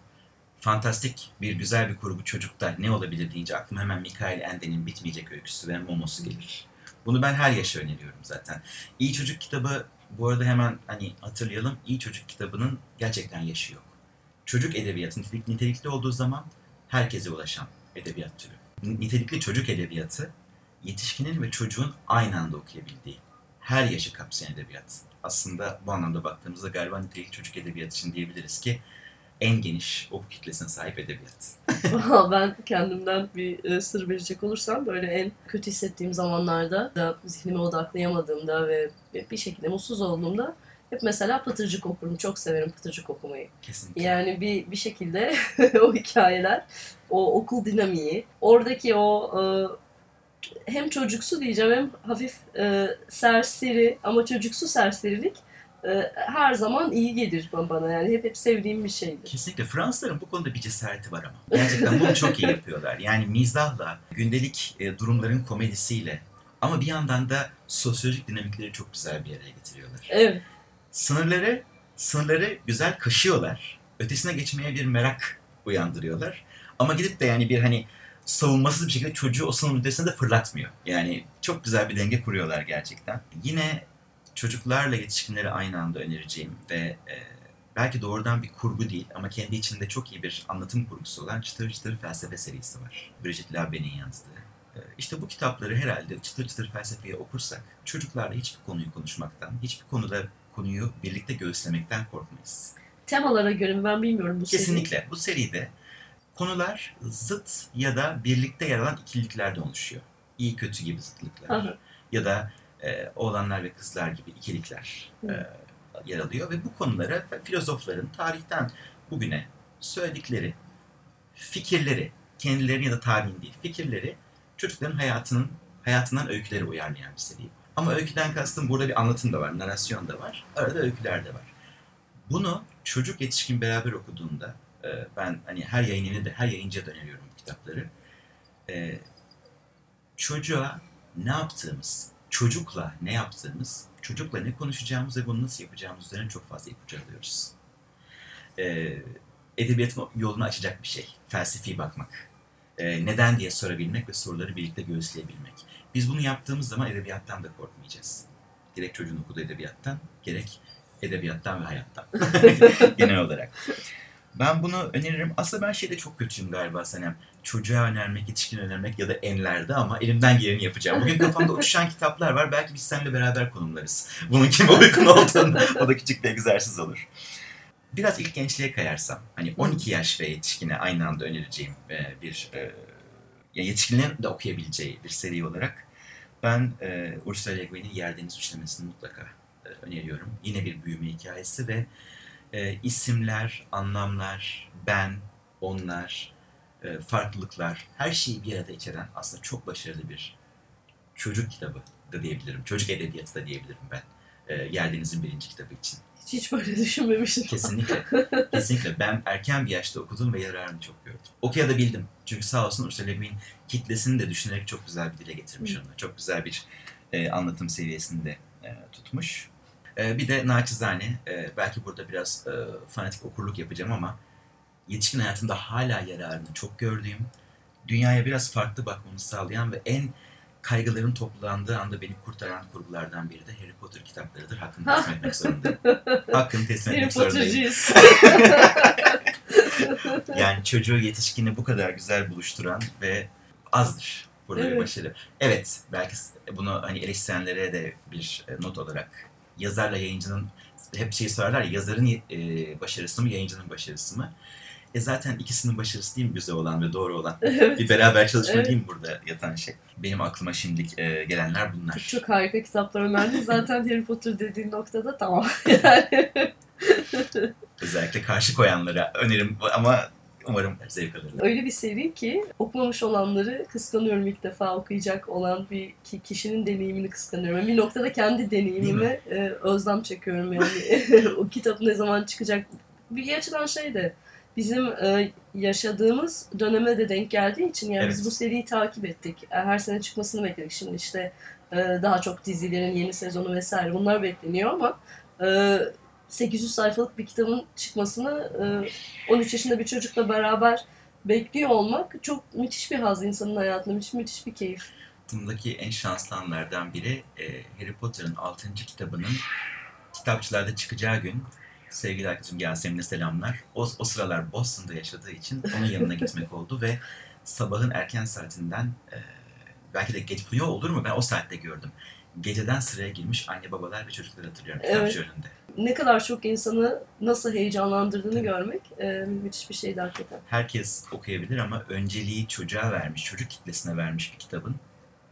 fantastik bir güzel bir kurgu çocukta ne olabilir deyince aklıma hemen Mikael Ende'nin Bitmeyecek Öyküsü ve Momosu gelir. Bunu ben her yaşa öneriyorum zaten. İyi Çocuk kitabı bu arada hemen hani hatırlayalım. İyi Çocuk kitabının gerçekten yaşı yok. Çocuk edebiyatı nitelik- nitelikli olduğu zaman herkese ulaşan edebiyat türü. Nitelikli çocuk edebiyatı yetişkinin ve çocuğun aynı anda okuyabildiği her yaşı kapsayan edebiyat. Aslında bu anlamda baktığımızda galiba nitelikli çocuk edebiyatı için diyebiliriz ki en geniş oku kitlesine sahip edebiyat. (laughs) ben kendimden bir e, sır verecek olursam böyle en kötü hissettiğim zamanlarda da zihnime odaklayamadığımda ve bir şekilde mutsuz olduğumda hep mesela Pıtırcık okurum. Çok severim Pıtırcık okumayı. Kesinlikle. Yani bir bir şekilde (laughs) o hikayeler, o okul dinamiği, oradaki o e, hem çocuksu diyeceğim hem hafif e, serseri ama çocuksu serserilik e, her zaman iyi gelir bana yani hep hep sevdiğim bir şeydir. Kesinlikle. Fransızların bu konuda bir cesareti var ama. Gerçekten bunu (laughs) çok iyi yapıyorlar. Yani mizahla, gündelik e, durumların komedisiyle ama bir yandan da sosyolojik dinamikleri çok güzel bir yere getiriyorlar. Evet. Sınırları, sınırları güzel kaşıyorlar. Ötesine geçmeye bir merak uyandırıyorlar. Ama gidip de yani bir hani savunmasız bir şekilde çocuğu o sınırın ötesine de fırlatmıyor. Yani çok güzel bir denge kuruyorlar gerçekten. Yine çocuklarla yetişkinleri aynı anda önereceğim ve e, belki doğrudan bir kurgu değil ama kendi içinde çok iyi bir anlatım kurgusu olan Çıtır Çıtır Felsefe serisi var. Bridget Laben'in yazdığı. E, işte bu kitapları herhalde çıtır çıtır felsefeyi okursak çocuklarla hiçbir konuyu konuşmaktan, hiçbir konuda konuyu birlikte göğüslemekten korkmayız. Temalara göre mi ben bilmiyorum bu seriyi. Kesinlikle. Bu seride konular zıt ya da birlikte yer alan ikililiklerden oluşuyor. İyi kötü gibi zıtlıklar. Aha. Ya da e, oğlanlar ve kızlar gibi ikilikler Hı. e, yer alıyor. Ve bu konulara filozofların tarihten bugüne söyledikleri fikirleri, kendileri ya da tarihin değil, fikirleri çocukların hayatının hayatından öyküleri uyarlayan bir seri. Ama öyküden kastım burada bir anlatım da var, narasyon da var. Arada öyküler de var. Bunu çocuk yetişkin beraber okuduğunda e, ben hani her yayın evine de her yayıncıya da öneriyorum bu kitapları. E, çocuğa ne yaptığımız, çocukla ne yaptığımız, çocukla ne konuşacağımız ve bunu nasıl yapacağımız üzerine çok fazla ipucu alıyoruz. E, edebiyatın yolunu açacak bir şey. Felsefi bakmak. Neden diye sorabilmek ve soruları birlikte göğüsleyebilmek. Biz bunu yaptığımız zaman edebiyattan da korkmayacağız. Gerek çocuğun okuduğu edebiyattan, gerek edebiyattan ve hayattan. (laughs) Genel olarak. Ben bunu öneririm. Aslında ben şeyde çok kötüyüm galiba Sanem. Çocuğa önermek, yetişkin önermek ya da enlerde ama elimden geleni yapacağım. Bugün kafamda uçuşan kitaplar var. Belki biz seninle beraber konumlarız. Bunun kime uygun olduğunu. o da küçük bir egzersiz olur. Biraz ilk gençliğe kayarsam, hani 12 yaş ve yetişkine aynı anda önereceğim e, bir e, ya yetişkinlerin de okuyabileceği bir seri olarak ben e, Ursula Le Guin'in Yer Deniz Üçlemesi'ni mutlaka e, öneriyorum. Yine bir büyüme hikayesi ve e, isimler, anlamlar, ben, onlar, e, farklılıklar, her şeyi bir arada içeren aslında çok başarılı bir çocuk kitabı da diyebilirim. Çocuk edebiyatı da diyebilirim ben. E, Yerdeniz'in birinci kitabı için. Hiç, böyle (laughs) düşünmemiştim. Kesinlikle. (laughs) Kesinlikle. Ben erken bir yaşta okudum ve yararını çok gördüm. Okuyabildim. Çünkü sağ olsun Ursula Le Guin kitlesini de düşünerek çok güzel bir dile getirmiş Hı. onu. Çok güzel bir e, anlatım seviyesinde e, tutmuş. E, bir de naçizane, e, belki burada biraz e, fanatik okurluk yapacağım ama yetişkin hayatımda hala yararını çok gördüğüm, dünyaya biraz farklı bakmamı sağlayan ve en kaygıların toplandığı anda beni kurtaran kurgulardan biri de Harry Potter kitaplarıdır. Hakkını teslim etmek zorundayım. Hakkını teslim etmek zorundayım. (laughs) Yani çocuğu yetişkini bu kadar güzel buluşturan ve azdır burada bir Evet. başarı. Evet, belki bunu hani eleştirenlere de bir e, not olarak yazarla yayıncının hep şey sorarlar ya yazarın e, başarısı mı yayıncının başarısı mı? E zaten ikisinin başarısı değil mi güzel olan ve doğru olan? Evet. Bir beraber çalışma Evet. değil mi burada yatan şey? Benim aklıma şimdilik e, gelenler bunlar. Çok harika kitaplar önerdi. Zaten Harry Potter dediğin noktada tamam. (laughs) Yani Özellikle karşı koyanlara önerim ama umarım zevk alırlar. öyle bir seri ki okumamış olanları kıskanıyorum ilk defa okuyacak olan bir ki- kişinin deneyimini kıskanıyorum. Bir noktada kendi deneyimime e, özlem çekiyorum yani. (laughs) o kitap ne zaman çıkacak? Bir açıdan şey de bizim e, yaşadığımız döneme de denk geldiği için yani biz Evet. bu seriyi takip ettik. E, Her sene çıkmasını bekledik. Şimdi işte e, daha çok dizilerin yeni sezonu vesaire bunlar bekleniyor ama e, 800 sayfalık bir kitabın çıkmasını e, 13 yaşında bir çocukla beraber bekliyor olmak çok müthiş bir haz insanın hayatında. Müthiş, müthiş bir keyif. Hayatımdaki en şanslı anlardan biri e, Harry Potter'ın 6. kitabının kitapçılarda çıkacağı gün sevgili arkadaşım Yasemin'e selamlar. O, o sıralar Boston'da yaşadığı için onun yanına gitmek oldu ve sabahın erken saatinden e, belki de geç yo olur mu ben o saatte gördüm. Geceden sıraya girmiş anne babalar ve çocukları hatırlıyorum kitapçı önünde. Ne kadar çok insanı nasıl heyecanlandırdığını görmek e, müthiş bir şeydi hakikaten. Herkes okuyabilir ama önceliği çocuğa vermiş, çocuk kitlesine vermiş bir kitabın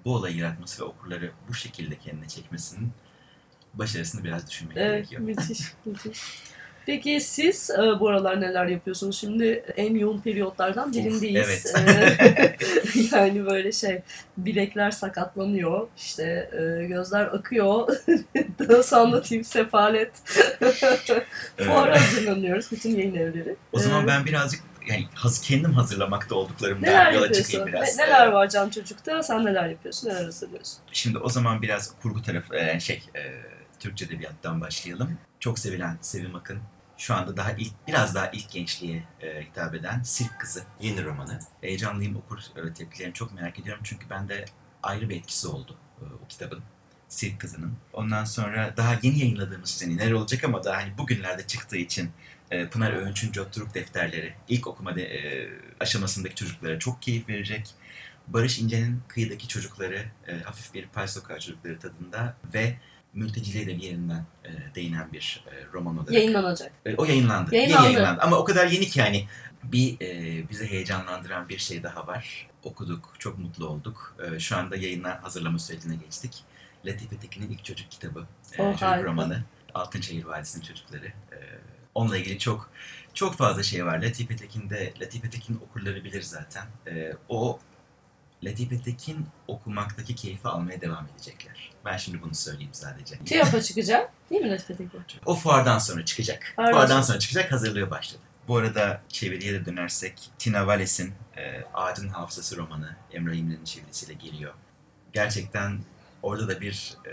bu olayı yaratması ve okurları bu şekilde kendine çekmesinin başarısını biraz düşünmek Evet, gerekiyor. müthiş, (laughs) müthiş. Peki siz e, bu aralar neler yapıyorsunuz? Şimdi en yoğun periyotlardan birindeyiz. evet. E, (laughs) yani böyle şey, bilekler sakatlanıyor, işte e, gözler akıyor. (laughs) Nasıl anlatayım sefalet. Fuara hazırlanıyoruz, bütün yayın evleri. O zaman E, ben birazcık yani haz, kendim hazırlamakta olduklarımdan Neler yola çıkayım biraz. Ne- neler Ee, var Can Çocuk'ta? Sen neler yapıyorsun? Neler hazırlıyorsun? Şimdi o zaman biraz kurgu tarafı, e, şey, e, Türkçe edebiyattan başlayalım. Çok sevilen Sevim Akın, şu anda daha ilk, biraz daha ilk gençliğe e, hitap eden Sirk Kızı yeni romanı. Heyecanlıyım okur e, tepkilerini çok merak ediyorum çünkü bende ayrı bir etkisi oldu e, o kitabın. Sirk Kızı'nın. Ondan sonra daha yeni yayınladığımız seni neler olacak ama daha hani bugünlerde çıktığı için e, Pınar Öğünç'ün Jotturuk defterleri ilk okuma de, e, aşamasındaki çocuklara çok keyif verecek. Barış İnce'nin kıyıdaki çocukları, e, hafif bir pay sokağı çocukları tadında ve mülteciliğe de bir yerinden e, değinen bir e, roman olarak. Yayınlanacak. E, o yayınlandı. Yayınlandı. Yeni yayınlandı. Ama o kadar yeni ki hani bir e, bizi heyecanlandıran bir şey daha var. Okuduk, çok mutlu olduk. E, şu anda yayınlar hazırlama sürecine geçtik. Latife Tekin'in ilk çocuk kitabı, e, Oh, çocuk harika. romanı. Altınşehir Vadisi'nin çocukları. E, onunla ilgili çok çok fazla şey var. Latife Tekin'de, Latife Tekin okurları bilir zaten. E, o Latife Tekin okumaktaki keyfi almaya devam edecekler. Ben şimdi bunu söyleyeyim sadece. TÜYAP'a çıkacak. Değil mi Latife Tekin? O fuardan sonra çıkacak. Fuardan fuardan sonra. sonra çıkacak hazırlığı başladı. Bu arada çeviriye de dönersek Tina Vales'in e, Ağacın Hafızası romanı Emre İmre'nin çevirisiyle geliyor. Gerçekten orada da bir e,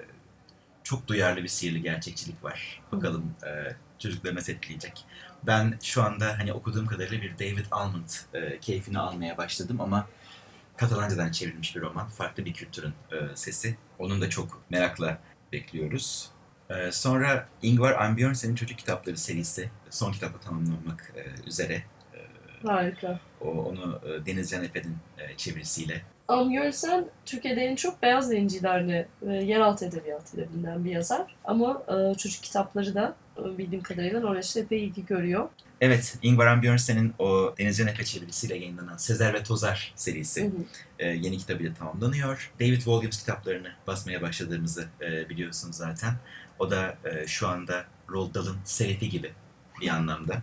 çok duyarlı bir sihirli gerçekçilik var. Bakalım e, çocukları nasıl etkileyecek. Ben şu anda hani okuduğum kadarıyla bir David Almond e, keyfini almaya başladım ama Katalancadan çevrilmiş bir roman. Farklı bir kültürün e, sesi. Onun da çok merakla bekliyoruz. Ee, sonra Ingvar Ambjörnsen'in çocuk kitapları serisi son kitabı tamamlanmak e, üzere. Harika. O, onu e, Deniz Can Efe'nin e, çevirisiyle. Amgörsen Türkiye'de en çok beyaz yayıncılarla ve yeraltı edebiyatıyla bilinen bir yazar. Ama e, çocuk kitapları da e, bildiğim kadarıyla Norveç'te epey ilgi görüyor. Evet, Ingvar Ambjörnsen'in o Deniz Can Efe çevirisiyle yayınlanan Sezer ve Tozar serisi Hı hı. e, yeni kitabıyla tamamlanıyor. David Williams kitaplarını basmaya başladığımızı e, biliyorsunuz zaten. O da e, şu anda Roald Dahl'ın Selefi gibi bir anlamda.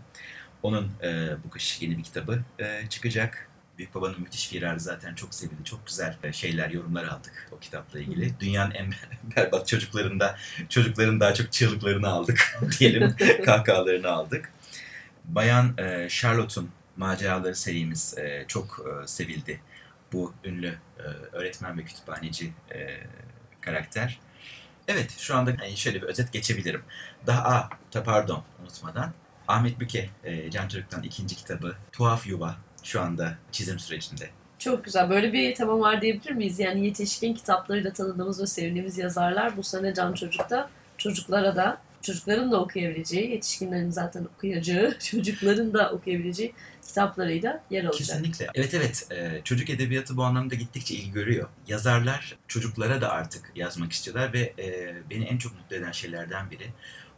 Onun e, bu kış yeni bir kitabı e, çıkacak. Büyük Baba'nın müthiş firarı zaten çok sevildi. Çok güzel e, şeyler, yorumlar aldık o kitapla ilgili. Dünyanın en (laughs) berbat çocuklarında, çocukların daha çok çığlıklarını aldık (laughs) diyelim. (laughs) kahkahalarını aldık. Bayan e, Charlotte'un maceraları serimiz e, çok e, sevildi. Bu ünlü e, öğretmen ve kütüphaneci e, karakter. Evet, şu anda yani şöyle bir özet geçebilirim. Daha, ta pardon, unutmadan. Ahmet Büke, e, Can Çocuk'tan ikinci kitabı Tuhaf Yuva şu anda çizim sürecinde. Çok güzel. Böyle bir tema var diyebilir miyiz? Yani yetişkin kitaplarıyla tanıdığımız ve sevdiğimiz yazarlar bu sene Can Çocuk'ta çocuklara da çocukların da okuyabileceği, yetişkinlerin zaten okuyacağı, (laughs) çocukların da okuyabileceği kitaplarıyla yer alacak. Kesinlikle. Evet evet e, çocuk edebiyatı bu anlamda gittikçe ilgi görüyor. Yazarlar çocuklara da artık yazmak istiyorlar ve e, beni en çok mutlu eden şeylerden biri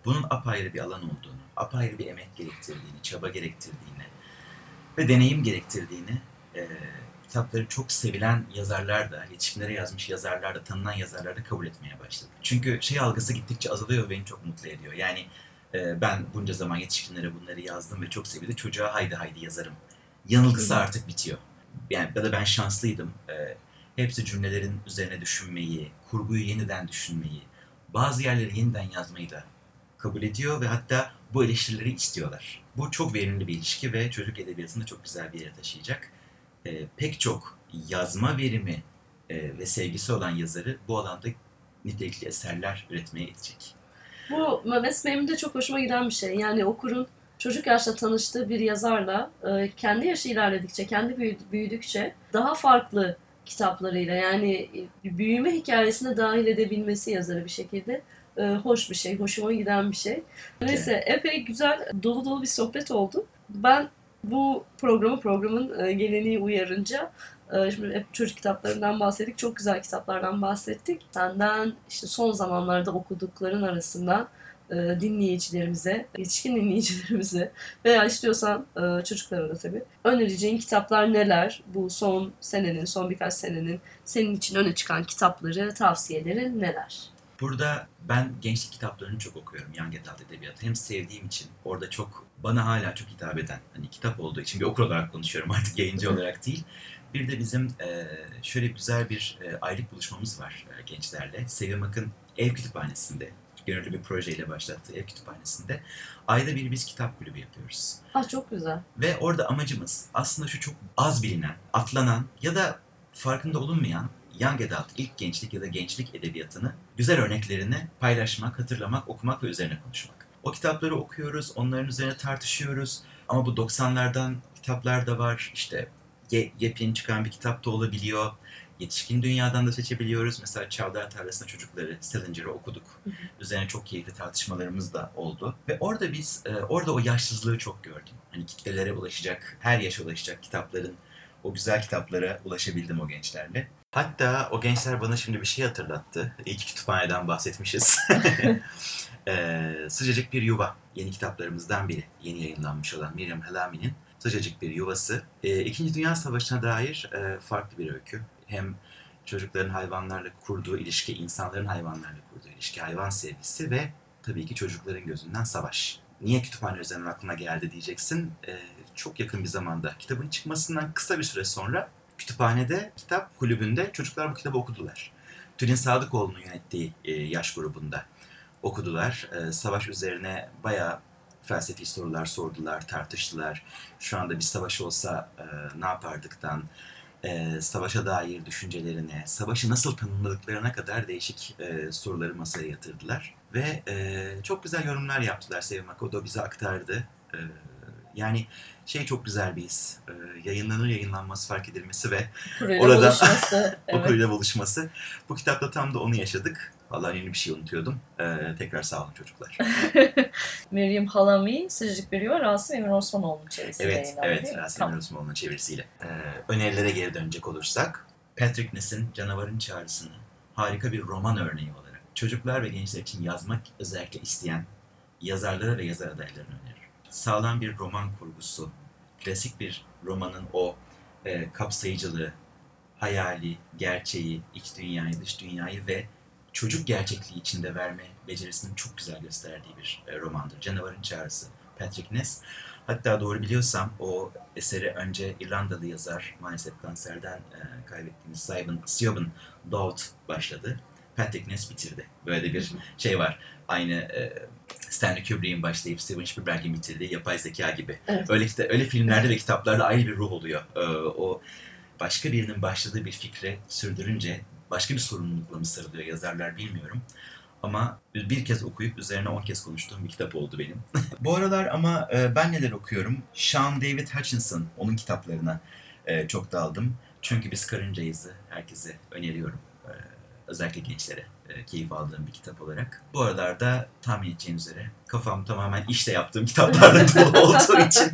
bunun apayrı bir alan olduğunu, apayrı bir emek gerektirdiğini, çaba gerektirdiğini, ve deneyim gerektirdiğini, e, kitapları çok sevilen yazarlar da, yetişkinlere yazmış yazarlar da, tanınan yazarlar da kabul etmeye başladı. Çünkü şey algısı gittikçe azalıyor ve beni çok mutlu ediyor. Yani e, ben bunca zaman yetişkinlere bunları yazdım ve çok sevildi. Çocuğa haydi haydi yazarım. Yanılgısı artık bitiyor. Yani ya da ben şanslıydım. E, hepsi cümlelerin üzerine düşünmeyi, kurguyu yeniden düşünmeyi, bazı yerleri yeniden yazmayı da kabul ediyor ve hatta bu eleştirileri istiyorlar. Bu çok verimli bir ilişki ve çocuk edebiyatını çok güzel bir yere taşıyacak. Ee, pek çok yazma verimi e, ve sevgisi olan yazarı bu alanda nitelikli eserler üretmeye itecek. Bu mesleğimde de çok hoşuma giden bir şey. Yani okurun çocuk yaşta tanıştığı bir yazarla e, kendi yaşı ilerledikçe, kendi büyü- büyüdükçe daha farklı kitaplarıyla yani e, büyüme hikayesine dahil edebilmesi yazarı bir şekilde e, hoş bir şey, hoşuma giden bir şey. Neyse epey güzel, dolu dolu bir sohbet oldu. Ben bu programı programın e, geleneği uyarınca e, şimdi hep çocuk kitaplarından bahsettik. Çok güzel kitaplardan bahsettik. Senden işte son zamanlarda okudukların arasında e, dinleyicilerimize, yetişkin dinleyicilerimize (laughs) veya istiyorsan e, çocuklara da tabii önereceğin kitaplar neler? Bu son senenin, son birkaç senenin senin için öne çıkan kitapları, tavsiyelerin neler? Burada ben gençlik kitaplarını çok okuyorum. Young Adult edebiyatı. Hem sevdiğim için orada çok bana hala çok hitap eden hani kitap olduğu için bir okur olarak konuşuyorum artık yayıncı olarak değil. Bir de bizim e, şöyle güzel bir e, aylık buluşmamız var e, gençlerle. Sevim Akın ev kütüphanesinde gönüllü bir projeyle başlattığı ev kütüphanesinde ayda bir biz kitap kulübü yapıyoruz. Ah çok güzel. Ve orada amacımız aslında şu çok az bilinen, atlanan ya da farkında olunmayan young adult, ilk gençlik ya da gençlik edebiyatını, güzel örneklerini paylaşmak, hatırlamak, okumak ve üzerine konuşmak. O kitapları okuyoruz, onların üzerine tartışıyoruz. Ama bu 90'lardan kitaplar da var. İşte ye- yepyeni çıkan bir kitap da olabiliyor. Yetişkin dünyadan da seçebiliyoruz. Mesela Çavdar Tarlası'nda çocukları, Salinger'ı okuduk. Hı hı. Üzerine çok keyifli tartışmalarımız da oldu. Ve orada biz, e, orada o yaşsızlığı çok gördüm. Hani kitlelere ulaşacak, her yaşa ulaşacak kitapların, o güzel kitaplara ulaşabildim o gençlerle. Hatta o gençler bana şimdi bir şey hatırlattı. İlk kütüphaneden bahsetmişiz. (laughs) (laughs) Ee, Sıcacık Bir Yuva yeni kitaplarımızdan biri. Yeni yayınlanmış olan Miriam Helami'nin Sıcacık Bir Yuvası. Ee, İkinci Dünya Savaşı'na dair e, farklı bir öykü. Hem çocukların hayvanlarla kurduğu ilişki, insanların hayvanlarla kurduğu ilişki, hayvan sevgisi ve tabii ki çocukların gözünden savaş. Niye kütüphane üzerinden aklına geldi diyeceksin. Ee, çok yakın bir zamanda kitabın çıkmasından kısa bir süre sonra kütüphanede, kitap kulübünde çocuklar bu kitabı okudular. Tülin Sadıkoğlu'nun yönettiği e, yaş grubunda okudular. E, savaş üzerine bayağı felsefi sorular sordular, tartıştılar. Şu anda bir savaş olsa e, ne yapardıktan, e, savaşa dair düşüncelerine, savaşı nasıl tanımladıklarına kadar değişik e, soruları masaya yatırdılar. Ve e, çok güzel yorumlar yaptılar Sevim Ak. O da bize aktardı. E, yani şey çok güzel bir his. E, yayınlanır yayınlanmaz fark edilmesi ve Kuruyla Orada- buluşması. (laughs) evet. okuruyla buluşması. Bu kitapta tam da onu yaşadık. Vallahi önemli bir şey unutuyordum. Ee, tekrar sağ olun çocuklar. (laughs) Meryem Halami, Sıcacık Yuva, Rasim Emir Osmanoğlu'nun çevirisiyle evet, evet. Rasim Tamam. Osmanoğlu'nun çevirisiyle. Ee, önerilere geri dönecek olursak, Patrick Ness'in Canavarın Çağrısı'nı harika bir roman örneği olarak çocuklar ve gençler için yazmak özellikle isteyen yazarlara ve yazar adaylarına öneririm. Sağlam bir roman kurgusu, klasik bir romanın o e, kapsayıcılığı, hayali, gerçeği, iç dünyayı, dış dünyayı ve çocuk gerçekliği içinde verme becerisinin çok güzel gösterdiği bir e, romandır. Canavarın Çağrısı, Patrick Ness. Hatta doğru biliyorsam o eseri önce İrlandalı yazar, maalesef kanserden e, kaybettiğimiz Siobhan, Siobhan Dowd başladı. Patrick Ness bitirdi. Böyle bir şey var. Aynı e, Stanley Kubrick'in başlayıp Steven Spielberg'in bitirdiği yapay zeka gibi. Evet. Öyle, kita- öyle filmlerde ve kitaplarda ayrı bir ruh oluyor. E, o başka birinin başladığı bir fikre sürdürünce başka bir sorumlulukla mı sarılıyor yazarlar bilmiyorum. Ama bir kez okuyup üzerine on kez konuştuğum bir kitap oldu benim. (laughs) Bu aralar ama e, ben neler okuyorum? Sean David Hutchinson, onun kitaplarına e, çok daldım. Çünkü biz karıncayız'ı herkese öneriyorum. E, Özellikle gençlere keyif aldığım bir kitap olarak. Bu aralarda tahmin edeceğiniz üzere kafam tamamen işte yaptığım kitaplarla dolu (laughs) olduğu için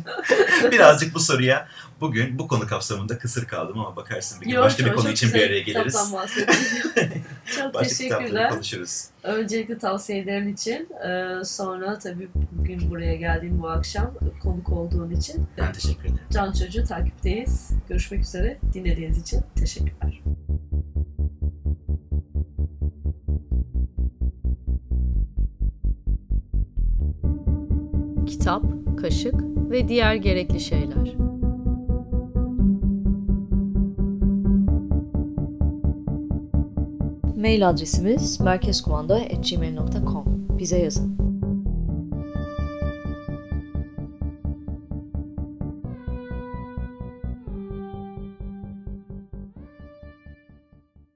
birazcık bu soruya bugün bu konu kapsamında kısır kaldım ama bakarsın bir gün Yok, başka bir konu için bir araya geliriz. (laughs) Çok Başka teşekkürler. konuşuruz. Öncelikle tavsiyelerin için. Ee, sonra tabii bugün buraya geldiğin bu akşam konuk olduğun için. Ben teşekkür ederim. Can Çocuğu takipteyiz. Görüşmek üzere. Dinlediğiniz için teşekkürler. Kitap, kaşık ve diğer gerekli şeyler. Mail adresimiz merkezkumanda.gmail.com. Bize yazın.